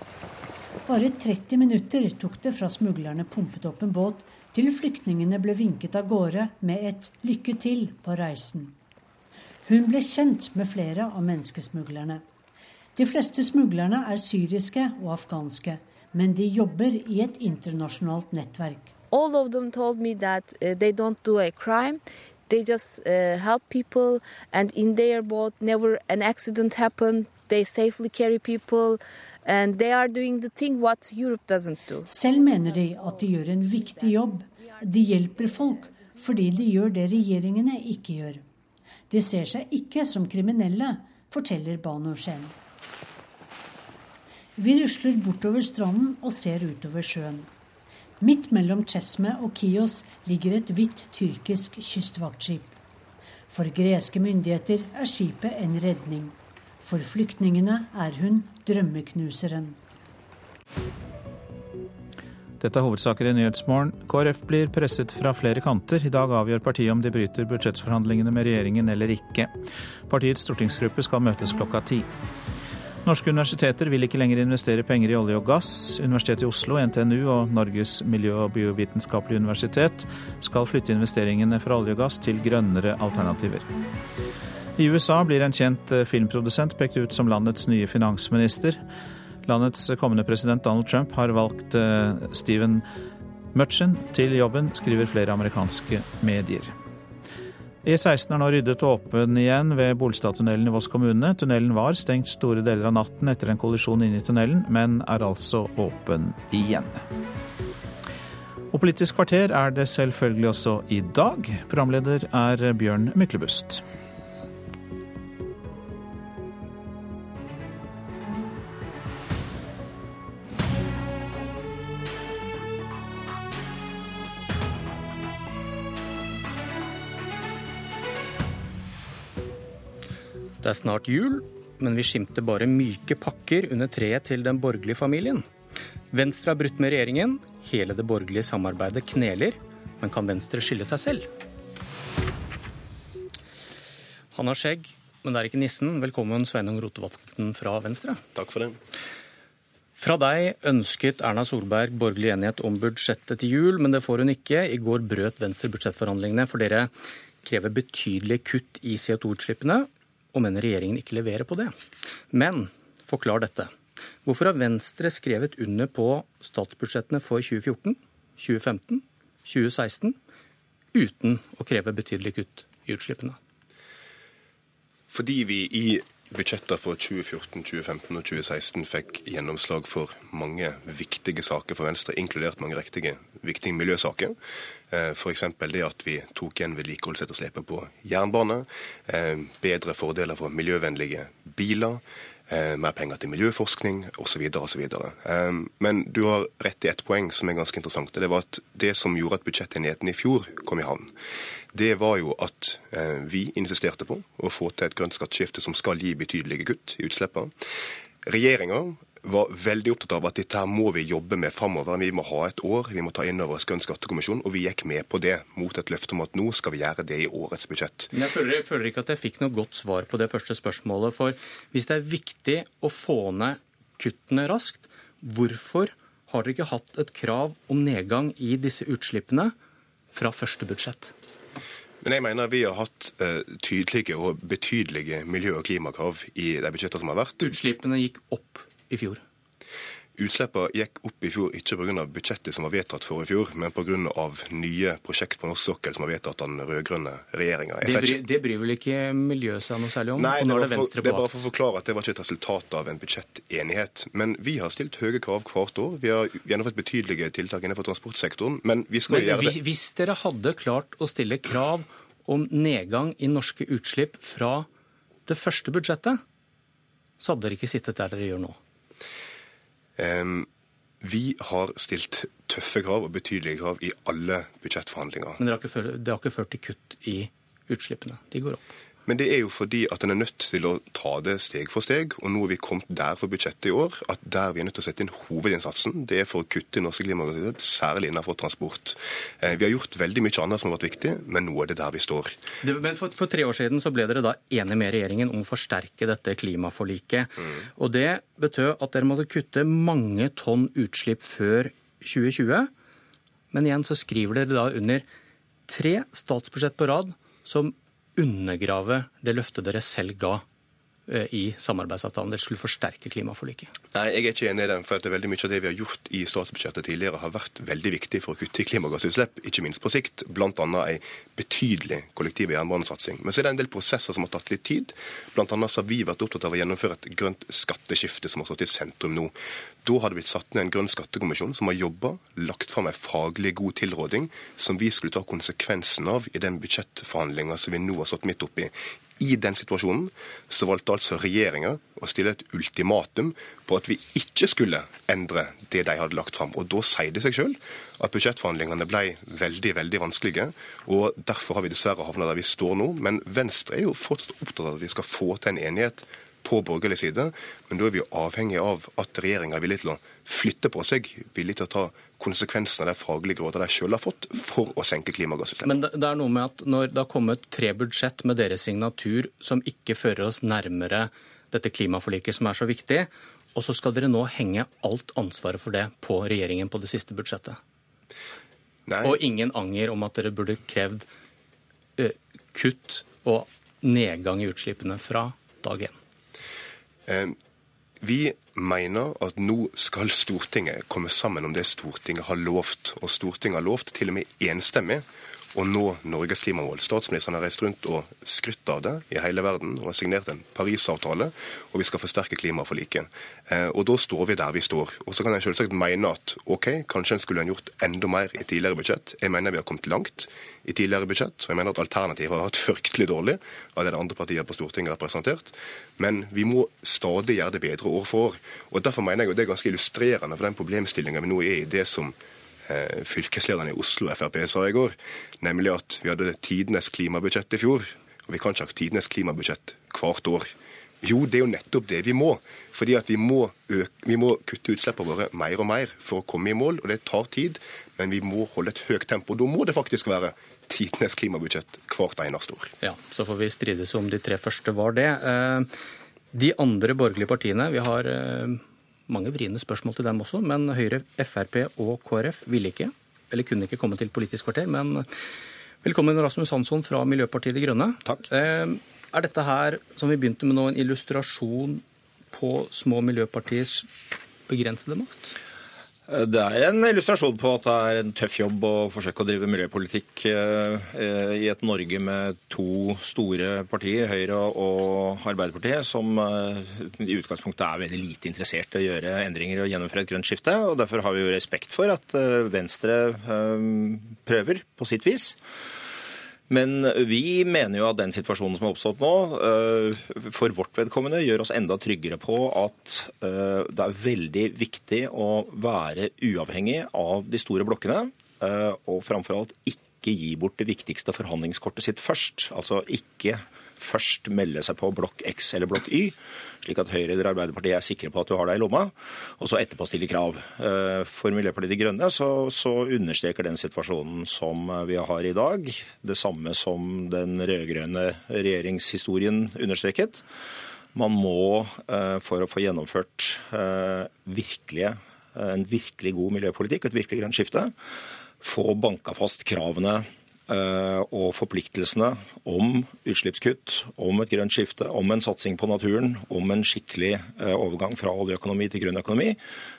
Bare 30 minutter tok det fra smuglerne pumpet opp en båt, til flyktningene ble vinket av gårde med et 'lykke til' på reisen. Hun ble kjent med flere av menneskesmuglerne. De fleste smuglerne er syriske og afghanske, men de jobber i et internasjonalt nettverk. All of them told me that uh, they don't do a crime. They just uh, help people, and in their boat, never. People. Selv mener de at de gjør en viktig jobb. De hjelper folk fordi de gjør det regjeringene ikke gjør. De ser seg ikke som kriminelle, forteller Shen. Vi rusler bortover stranden og ser utover sjøen. Midt mellom Chesme og Kios ligger et hvitt tyrkisk kystvaktskip. For greske myndigheter er skipet en redning. For flyktningene er hun drømmeknuseren. Dette er hovedsaker i Nyhetsmorgen. KrF blir presset fra flere kanter. I dag avgjør partiet om de bryter budsjettforhandlingene med regjeringen eller ikke. Partiets stortingsgruppe skal møtes klokka ti. Norske universiteter vil ikke lenger investere penger i olje og gass. Universitetet i Oslo, NTNU og Norges miljø- og biovitenskapelige universitet skal flytte investeringene fra olje og gass til grønnere alternativer. I USA blir en kjent filmprodusent pekt ut som landets nye finansminister. Landets kommende president Donald Trump har valgt Stephen Steven Mutchen til jobben, skriver flere amerikanske medier. E16 er nå ryddet og åpen igjen ved Bolstadtunnelen i Voss kommune. Tunnelen var stengt store deler av natten etter en kollisjon inn i tunnelen, men er altså åpen igjen. Og Politisk kvarter er det selvfølgelig også i dag. Programleder er Bjørn Myklebust. Det er snart jul, men vi skimter bare myke pakker under treet til den borgerlige familien. Venstre har brutt med regjeringen. Hele det borgerlige samarbeidet kneler. Men kan Venstre skylde seg selv? Han har skjegg, men det er ikke nissen. Velkommen, Sveinung Rotevatn fra Venstre. Takk for det. Fra deg ønsket Erna Solberg borgerlig enighet om budsjettet til jul, men det får hun ikke. I går brøt Venstre budsjettforhandlingene, for dere krever betydelige kutt i CO2-utslippene og mener regjeringen ikke leverer på det. Men forklar dette. Hvorfor har Venstre skrevet under på statsbudsjettene for 2014, 2015, 2016 uten å kreve betydelig kutt i utslippene? Fordi vi i budsjettene for 2014, 2015 og 2016 fikk gjennomslag for mange viktige saker for Venstre, inkludert mange riktige, viktige miljøsaker. Eh, F.eks. det at vi tok igjen vedlikeholdsetterslepet på jernbane, eh, bedre fordeler for miljøvennlige biler, eh, mer penger til miljøforskning osv. osv. Men du har rett i ett poeng som er ganske interessant. Det var at det som gjorde at budsjettenigheten i fjor kom i havn, det var jo at vi insisterte på å få til et grønt skatteskifte som skal gi betydelige kutt i utslippene. Regjeringa var veldig opptatt av at dette her må vi jobbe med framover. Vi må ha et år, vi må ta inn over oss Grønn skattekommisjon. Og vi gikk med på det, mot et løfte om at nå skal vi gjøre det i årets budsjett. Men jeg føler, jeg føler ikke at jeg fikk noe godt svar på det første spørsmålet. For hvis det er viktig å få ned kuttene raskt, hvorfor har dere ikke hatt et krav om nedgang i disse utslippene fra første budsjett? Men jeg mener vi har hatt uh, tydelige og betydelige miljø- og klimakrav i de budsjettene som har vært. Utslippene gikk opp i fjor? Utslippene gikk opp i fjor ikke pga. budsjettet som var vedtatt for i fjor, men pga. nye prosjekt på norsk sokkel som var vedtatt av den rød-grønne regjeringa. Det, bry, det bryr vel ikke miljøet seg noe særlig om? Nei, det, det, for, det, er bare for å forklare at det var ikke et resultat av en budsjettenighet. Men vi har stilt høye krav hvert år. Vi har gjennomført betydelige tiltak innenfor transportsektoren. Men vi skal men, gjøre det. Hvis dere hadde klart å stille krav om nedgang i norske utslipp fra det første budsjettet, så hadde dere ikke sittet der dere gjør nå. Vi har stilt tøffe krav og betydelige krav i alle budsjettforhandlinger. Men det har ikke ført, det har ikke ført til kutt i utslippene? De går opp? Men det er jo fordi at en er nødt til å ta det steg for steg. Og nå har vi kommet der for budsjettet i år at der vi er nødt til å sette inn hovedinnsatsen, det er for å kutte i norske klimagassutslipp, særlig innenfor transport. Eh, vi har gjort veldig mye annet som har vært viktig, men nå er det der vi står. Det, men for, for, tre år siden så ble dere da enige med regjeringen om å forsterke dette klimaforliket. Mm. Og det betød at dere måtte kutte mange tonn utslipp før 2020. Men igjen så skriver dere da under tre statsbudsjett på rad som undergrave det løftet dere selv ga i samarbeidsavtalen. Det skulle forsterke klimaforliket. Nei, jeg er ikke enig i den. for at Veldig mye av det vi har gjort i statsbudsjettet tidligere, har vært veldig viktig for å kutte i klimagassutslipp, ikke minst på sikt. Bl.a. en betydelig kollektiv- jernbanesatsing. Men så er det en del prosesser som har tatt litt tid. Annet har vi vært opptatt av å gjennomføre et grønt skatteskifte som har stått i sentrum nå. Da har det blitt satt ned en grønn skattekommisjon som har jobba, lagt fram en faglig god tilråding som vi skulle ta konsekvensen av i den budsjettforhandlinga som vi nå har stått midt oppi. I den situasjonen så valgte altså regjeringa å stille et ultimatum på at vi ikke skulle endre det de hadde lagt fram. Og da sier det seg sjøl at budsjettforhandlingene ble veldig veldig vanskelige. Og derfor har vi dessverre havna der vi står nå. Men Venstre er jo fortsatt opptatt av at vi skal få til en enighet på borgerlig side, men da er vi jo avhengig av at regjeringa er villig til å flytte på seg, villig til å ta konsekvensen av de faglige rådene de selv har fått for å senke klimagassutslippene. Men det er noe med at når det har kommet tre budsjett med deres signatur som ikke fører oss nærmere dette klimaforliket som er så viktig, og så skal dere nå henge alt ansvaret for det på regjeringen på det siste budsjettet. Nei. Og ingen anger om at dere burde krevd uh, kutt og nedgang i utslippene fra dag én. Eh, vi mener at nå skal Stortinget komme sammen om det Stortinget har lovt. Og Stortinget har lovt, til og med enstemmig, å nå Norges klimamål. Statsministeren har reist rundt og skrytt av det i hele verden og har signert en Parisavtale, og vi skal forsterke klimaforliket. Eh, og da står vi der vi står. Og så kan jeg selvsagt mene at OK, kanskje en skulle ha gjort enda mer i tidligere budsjett. Jeg mener vi har kommet langt i tidligere budsjett, og jeg mener at alternativet har vært fryktelig dårlig av det de andre partiene på Stortinget har representert. Men vi må stadig gjøre det bedre år for år. Og Derfor mener jeg at det er ganske illustrerende for den problemstillinga vi nå er i det som fylkeslederen i Oslo Frp sa i går, nemlig at vi hadde tidenes klimabudsjett i fjor. Og vi kan ikke ha tidenes klimabudsjett hvert år. Jo, det er jo nettopp det vi må. Fordi at vi må, øke, vi må kutte utslippene våre mer og mer for å komme i mål. Og det tar tid, men vi må holde et høyt tempo. Da må det faktisk være tidenes klimabudsjett hvert eneste år. Ja, Så får vi strides om de tre første var det. Eh, de andre borgerlige partiene, vi har eh, mange vriene spørsmål til dem også, men Høyre, Frp og KrF ville ikke, eller kunne ikke komme til Politisk kvarter. Men velkommen Rasmus Hansson fra Miljøpartiet De Grønne. Takk. Eh, Er dette her, som vi begynte med nå, en illustrasjon på små miljøpartiers begrensede makt? Det er en illustrasjon på at det er en tøff jobb å forsøke å drive miljøpolitikk eh, i et Norge med to store partier, Høyre og Arbeiderpartiet, som eh, i utgangspunktet er veldig lite interessert i å gjøre endringer og gjennomføre et grønt skifte. og Derfor har vi jo respekt for at eh, Venstre prøver på sitt vis. Men vi mener jo at den situasjonen som har oppstått nå, eh, for vårt vedkommende gjør oss enda tryggere på at eh, det er veldig viktig å være uavhengig av de store blokkene, eh, og framfor alt ikke gi bort det viktigste forhandlingskortet sitt først. Altså ikke først melde seg på blokk X eller blokk Y, slik at Høyre eller Arbeiderpartiet er sikre på at du har deg i lomma, og så etterpå stille krav. Eh, for Miljøpartiet De Grønne så, så understreker den situasjonen som vi har i dag, det samme som den rød-grønne regjeringshistorien understreket. Man må, eh, for å få gjennomført eh, virkelige, en virkelig god miljøpolitikk et virkelig grønt skifte, få banka fast kravene og forpliktelsene om utslippskutt, om et grønt skifte, om en satsing på naturen, om en skikkelig eh, overgang fra oljeøkonomi til grønn økonomi,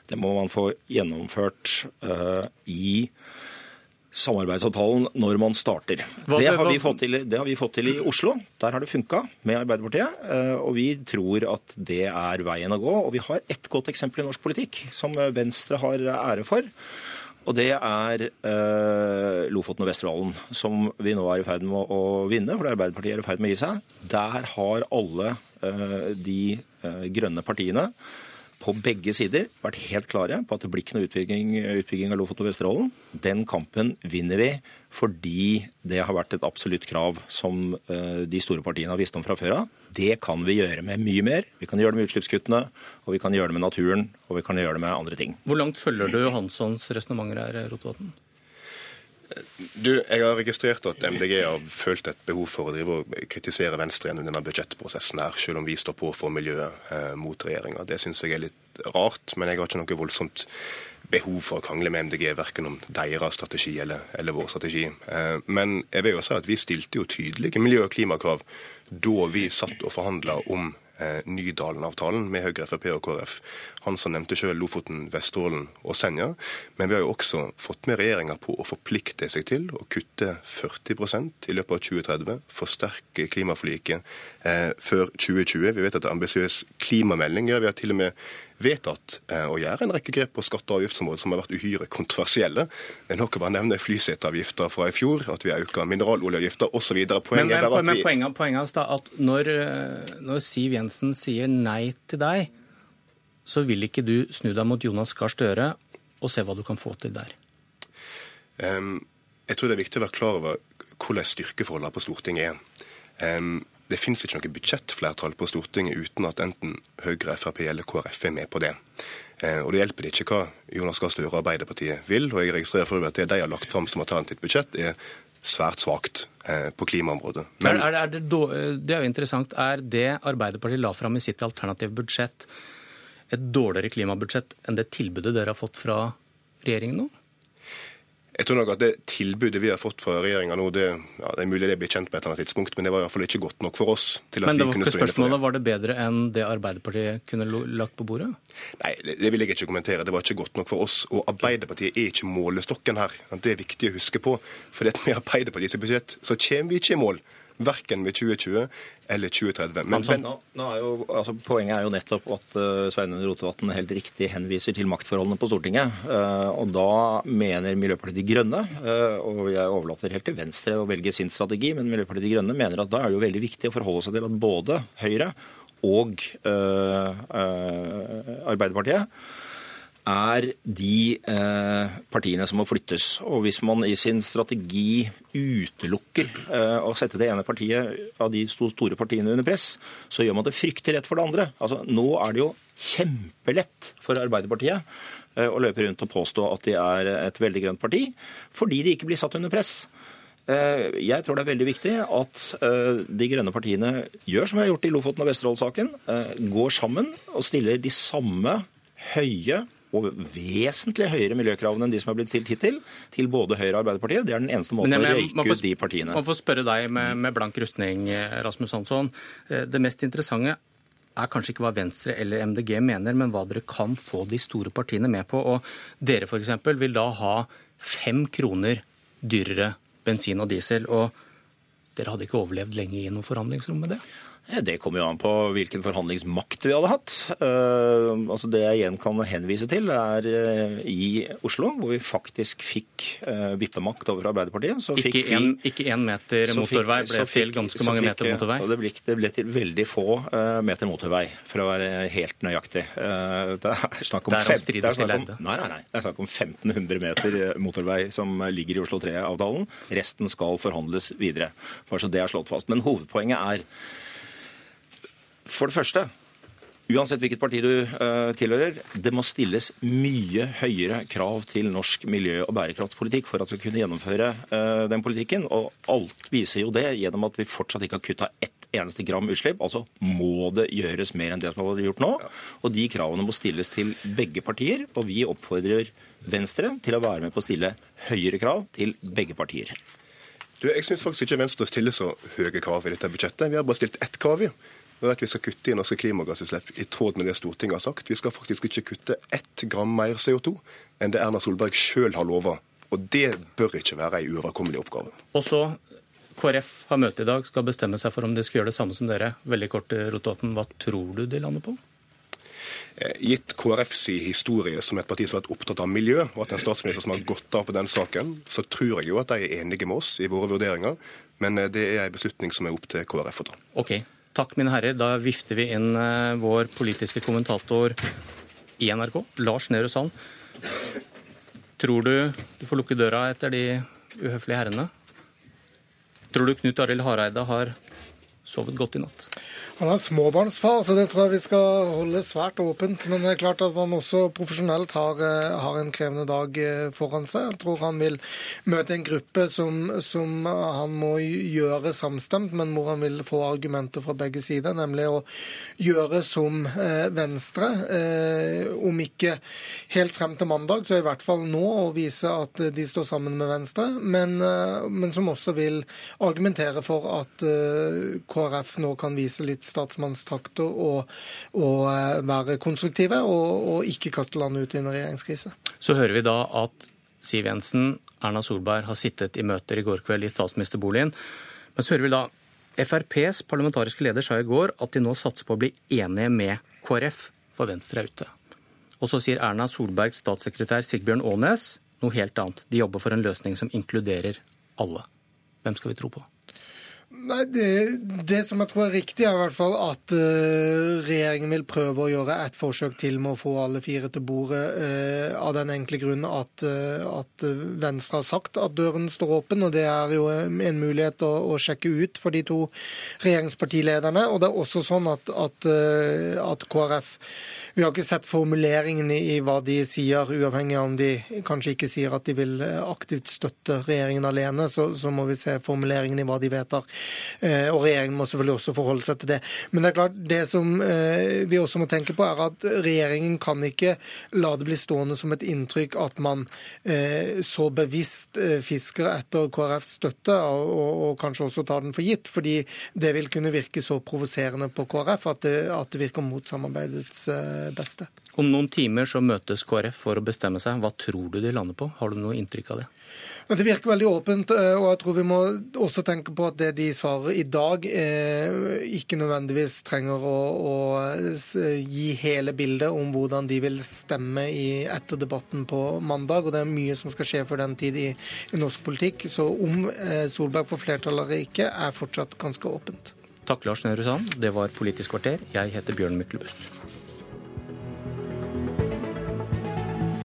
det må man få gjennomført eh, i samarbeidsavtalen når man starter. Det har, til, det har, vi fått til, i Oslo. Der har det funka med Arbeiderpartiet. Og vi tror at det er veien å gå. Og vi har ett godt eksempel i norsk politikk som Venstre har ære for. Og det er eh, Lofoten og Vesterålen, som vi nå er i ferd med å, vinne, for Arbeiderpartiet er i ferd med å gi seg. Der har alle eh, de eh, grønne partiene på begge sider vært helt klare på at det blir ikke noe utbygging, utbygging av Lofoten og Vesterålen. Den kampen vinner vi fordi det har vært et absolutt krav som uh, de store partiene har visst om fra før av. Det kan vi gjøre med mye mer. Vi kan gjøre det med utslippskuttene, og vi kan gjøre det med naturen, og vi kan gjøre det med andre ting. Hvor langt følger du Johanssons resonnementer her, Rotevatn? Du, Jeg har registrert at MDG har følt et behov for å drive og kritisere Venstre gjennom denne budsjettprosessen, her, selv om vi står på for miljøet eh, mot regjeringa. Det syns jeg er litt rart, men jeg har ikke noe voldsomt behov for å krangle med MDG, verken om deres strategi eller, eller vår strategi. Eh, men jeg vil jo si at vi stilte jo tydelige miljø- og klimakrav da vi satt og forhandla om Nydalen-avtalen med Høyre, Frp og KrF. Han som nevnte selv Lofoten, Vesterålen og Senja. Men vi har jo også fått med regjeringa på å forplikte seg til å kutte 40% i løpet av 2030, forsterke klimaforliket eh, før 2020. Vi vet at det er ambisiøs klimamelding. Ja, vi har til og med vedtatt eh, å gjøre en rekke grep på skatte- og avgiftsområdet som har vært uhyre kontroversielle. Det er nok å bare nevne flyseteavgifter fra i fjor, at vi har økt mineraloljeavgifter osv. Poenget men, men, men, poenget, poenget er at når, eh, når Siv Jensen sier nei til deg, så vil ikke du snu deg mot Jonas Gahr Støre og se hva du kan få til der? Um, jeg tror det er viktig å være klar over hvordan styrkeforholdene på Stortinget er. Um, det finnes ikke noe budsjettflertall på Stortinget uten at enten Høyre, Frp eller KrF er med på det. Uh, og Det hjelper ikke hva Jonas Gahr Støre og Arbeiderpartiet vil. og Jeg registrerer for øvrig at det de har lagt fram som alternativt budsjett, er svært svakt uh, på klimaområdet. Men, er, er det, det, er jo interessant. Er det Arbeiderpartiet la fram i sitt alternative budsjett, et dårligere klimabudsjett enn det tilbudet dere har fått fra regjeringen nå? Jeg tror nok at Det tilbudet vi har fått fra regjeringa nå, det, ja, det, er mulig det blir kjent på et eller annet tidspunkt, men det var i hvert fall ikke godt nok for oss. til at men det var ikke spørsmålet, Var det bedre enn det Arbeiderpartiet kunne lagt på bordet? Nei, det, det vil jeg ikke kommentere. Det var ikke godt nok for oss. Og Arbeiderpartiet er ikke målestokken her. Det er viktig å huske på. For med Arbeiderpartiets budsjett så kommer vi ikke i mål verken ved 2020 eller 2030. Men, altså, nå, nå er jo, altså, poenget er jo nettopp at uh, Sveinung Rotevatn helt riktig henviser til maktforholdene på Stortinget. Uh, og da mener Miljøpartiet De Grønne, uh, og jeg overlater helt til Venstre å velge sin strategi, men Miljøpartiet De Grønne mener at da er det jo veldig viktig å forholde seg til at både Høyre og Arbeiderpartiet er de eh, partiene som må flyttes. Og hvis man i sin strategi utelukker eh, å sette det ene partiet av de store partiene under press, så gjør man det fryktelig lett for det andre. Altså, nå er det jo kjempelett for Arbeiderpartiet eh, å løpe rundt og påstå at de er et veldig grønt parti, fordi de ikke blir satt under press. Eh, jeg tror det er veldig viktig at eh, de grønne partiene gjør som vi har gjort i Lofoten og Vesterålen-saken, eh, går sammen og stiller de samme høye og vesentlig høyere miljøkravene enn de som er blitt stilt hittil, til både Høyre og Arbeiderpartiet. Det er den eneste måten å røyke ut de partiene. Man får spørre deg med, med blank rustning, Rasmus Hansson. Det mest interessante er kanskje ikke hva Venstre eller MDG mener, men hva dere kan få de store partiene med på. Og dere f.eks. vil da ha fem kroner dyrere bensin og diesel. og dere hadde ikke overlevd lenge i noe forhandlingsrom med det? Det kommer jo an på hvilken forhandlingsmakt vi hadde hatt. Uh, altså Det jeg igjen kan henvise til, er uh, i Oslo, hvor vi faktisk fikk uh, vippemakt over Arbeiderpartiet. Så ikke, fikk en, vi, ikke en meter motorvei ble til ganske mange fikk, meter motorvei? Det ble, det ble, til veldig få meter motorvei, for å være helt nøyaktig. det er snakk om, fem, det er snakk om, nei, nei, nei, det er snakk om 1500 meter motorvei som ligger i Oslo 3-avtalen. Resten skal forhandles videre. Bare så det er slått fast. Men hovedpoenget er for det første, uansett hvilket parti du uh, tilhører, det må stilles mye høyere krav til norsk miljø- og bærekraftspolitikk for at vi kunne gjennomføre uh, den politikken. Og alt viser jo det gjennom at vi fortsatt ikke har kutta ett eneste gram utslipp. Altså må det gjøres mer enn det som har vært gjort nå. Og de kravene må stilles til begge partier. Og vi oppfordrer Venstre til å være med på å stille høyere krav til begge partier. Du, jeg syns faktisk ikke Venstre stiller så høye krav i dette budsjettet. Vi har bare stilt ett krav. Det er at Vi skal kutte i norske klimagassutslipp i tråd med det Stortinget har sagt. Vi skal faktisk ikke kutte ett gram mer CO2 enn det Erna Solberg sjøl har lova. Og det bør ikke være ei uoverkommelig oppgave. Og så KrF har møte i dag, skal bestemme seg for om de skal gjøre det samme som dere. Veldig kort, Rotevatn. Hva tror du de lander på? Eh, gitt KrFs historie som et parti som har vært opptatt av miljø, og at en statsminister som har gått av på den saken, så tror jeg jo at de er enige med oss i våre vurderinger. Men eh, det er en beslutning som er opp til KrF å ta. Okay. Takk, mine herrer. Da vifter vi inn eh, vår politiske kommentator i NRK, Lars Nehru Sand. Tror du du får lukke døra etter de uhøflige herrene? Tror du Knut Arild Hareide har sovet godt i natt? Han er småbarnsfar, så det tror jeg vi skal holde svært åpent. Men det er klart at han også profesjonelt har, eh, har en krevende dag eh, foran seg. Jeg tror han vil møte en gruppe som, som, han må gjøre samstemt, men hvor han vil få argumenter fra begge sider. Nemlig å gjøre som eh, Venstre, om ikke helt frem til mandag, så i hvert fall nå, å vise at de står sammen med Venstre. Men, men som også vil argumentere for at KrF nå kan vise litt statsmannstakt og, og eh, være konstruktive, og, og ikke kaste landet ut i en regjeringskrise. Så hører vi da at Siv Jensen, Erna Solberg har sittet i møter i går kveld i statsministerboligen. Men så hører vi da FrPs parlamentariske leder sa i går at de nå satser på å bli enige med KrF, for Venstre er ute. Og så sier Erna Solbergs statssekretær Sigbjørn Aanes noe helt annet. De jobber for en løsning som inkluderer alle. Hvem skal vi tro på? Nei, det, det, som jeg tror er riktig, er i hvert fall at uh, regjeringen vil prøve å gjøre et forsøk til med å få alle fire til bordet, uh, av den enkle grunn at, uh, at, Venstre har sagt at døren står åpen. og Det er jo en mulighet å, å sjekke ut for de to regjeringspartilederne. og det er også sånn at, at, at KrF vi har ikke sett formuleringene i hva de sier, uavhengig av om de kanskje ikke sier at de vil aktivt støtte regjeringen alene. Så, så må vi se formuleringene i hva de vedtar. Eh, og regjeringen må selvfølgelig også forholde seg til det. Men det er klart, det som eh, vi også må tenke på, er at regjeringen kan ikke la det bli stående som et inntrykk at man så bevisst fisker etter KrFs støtte, og, kanskje også tar den for gitt. Fordi det vil kunne virke så provoserende på KrF at det virker mot samarbeidets beste. Om noen timer så møtes KrF for å bestemme seg. Hva tror du de lander på? Har du noe inntrykk av det? Det virker veldig åpent, eh, og jeg tror vi må også tenke på at det de svarer i dag, eh, ikke nødvendigvis trenger å, å gi hele bildet om hvordan de vil stemme i, etter debatten på mandag. Og det er mye som skal skje før den tid i, i norsk politikk. Så om eh, Solberg får flertall eller ikke, er fortsatt ganske åpent. Takk, Lars Nehru Sand. Det var Politisk kvarter. Jeg heter Bjørn Myklebust.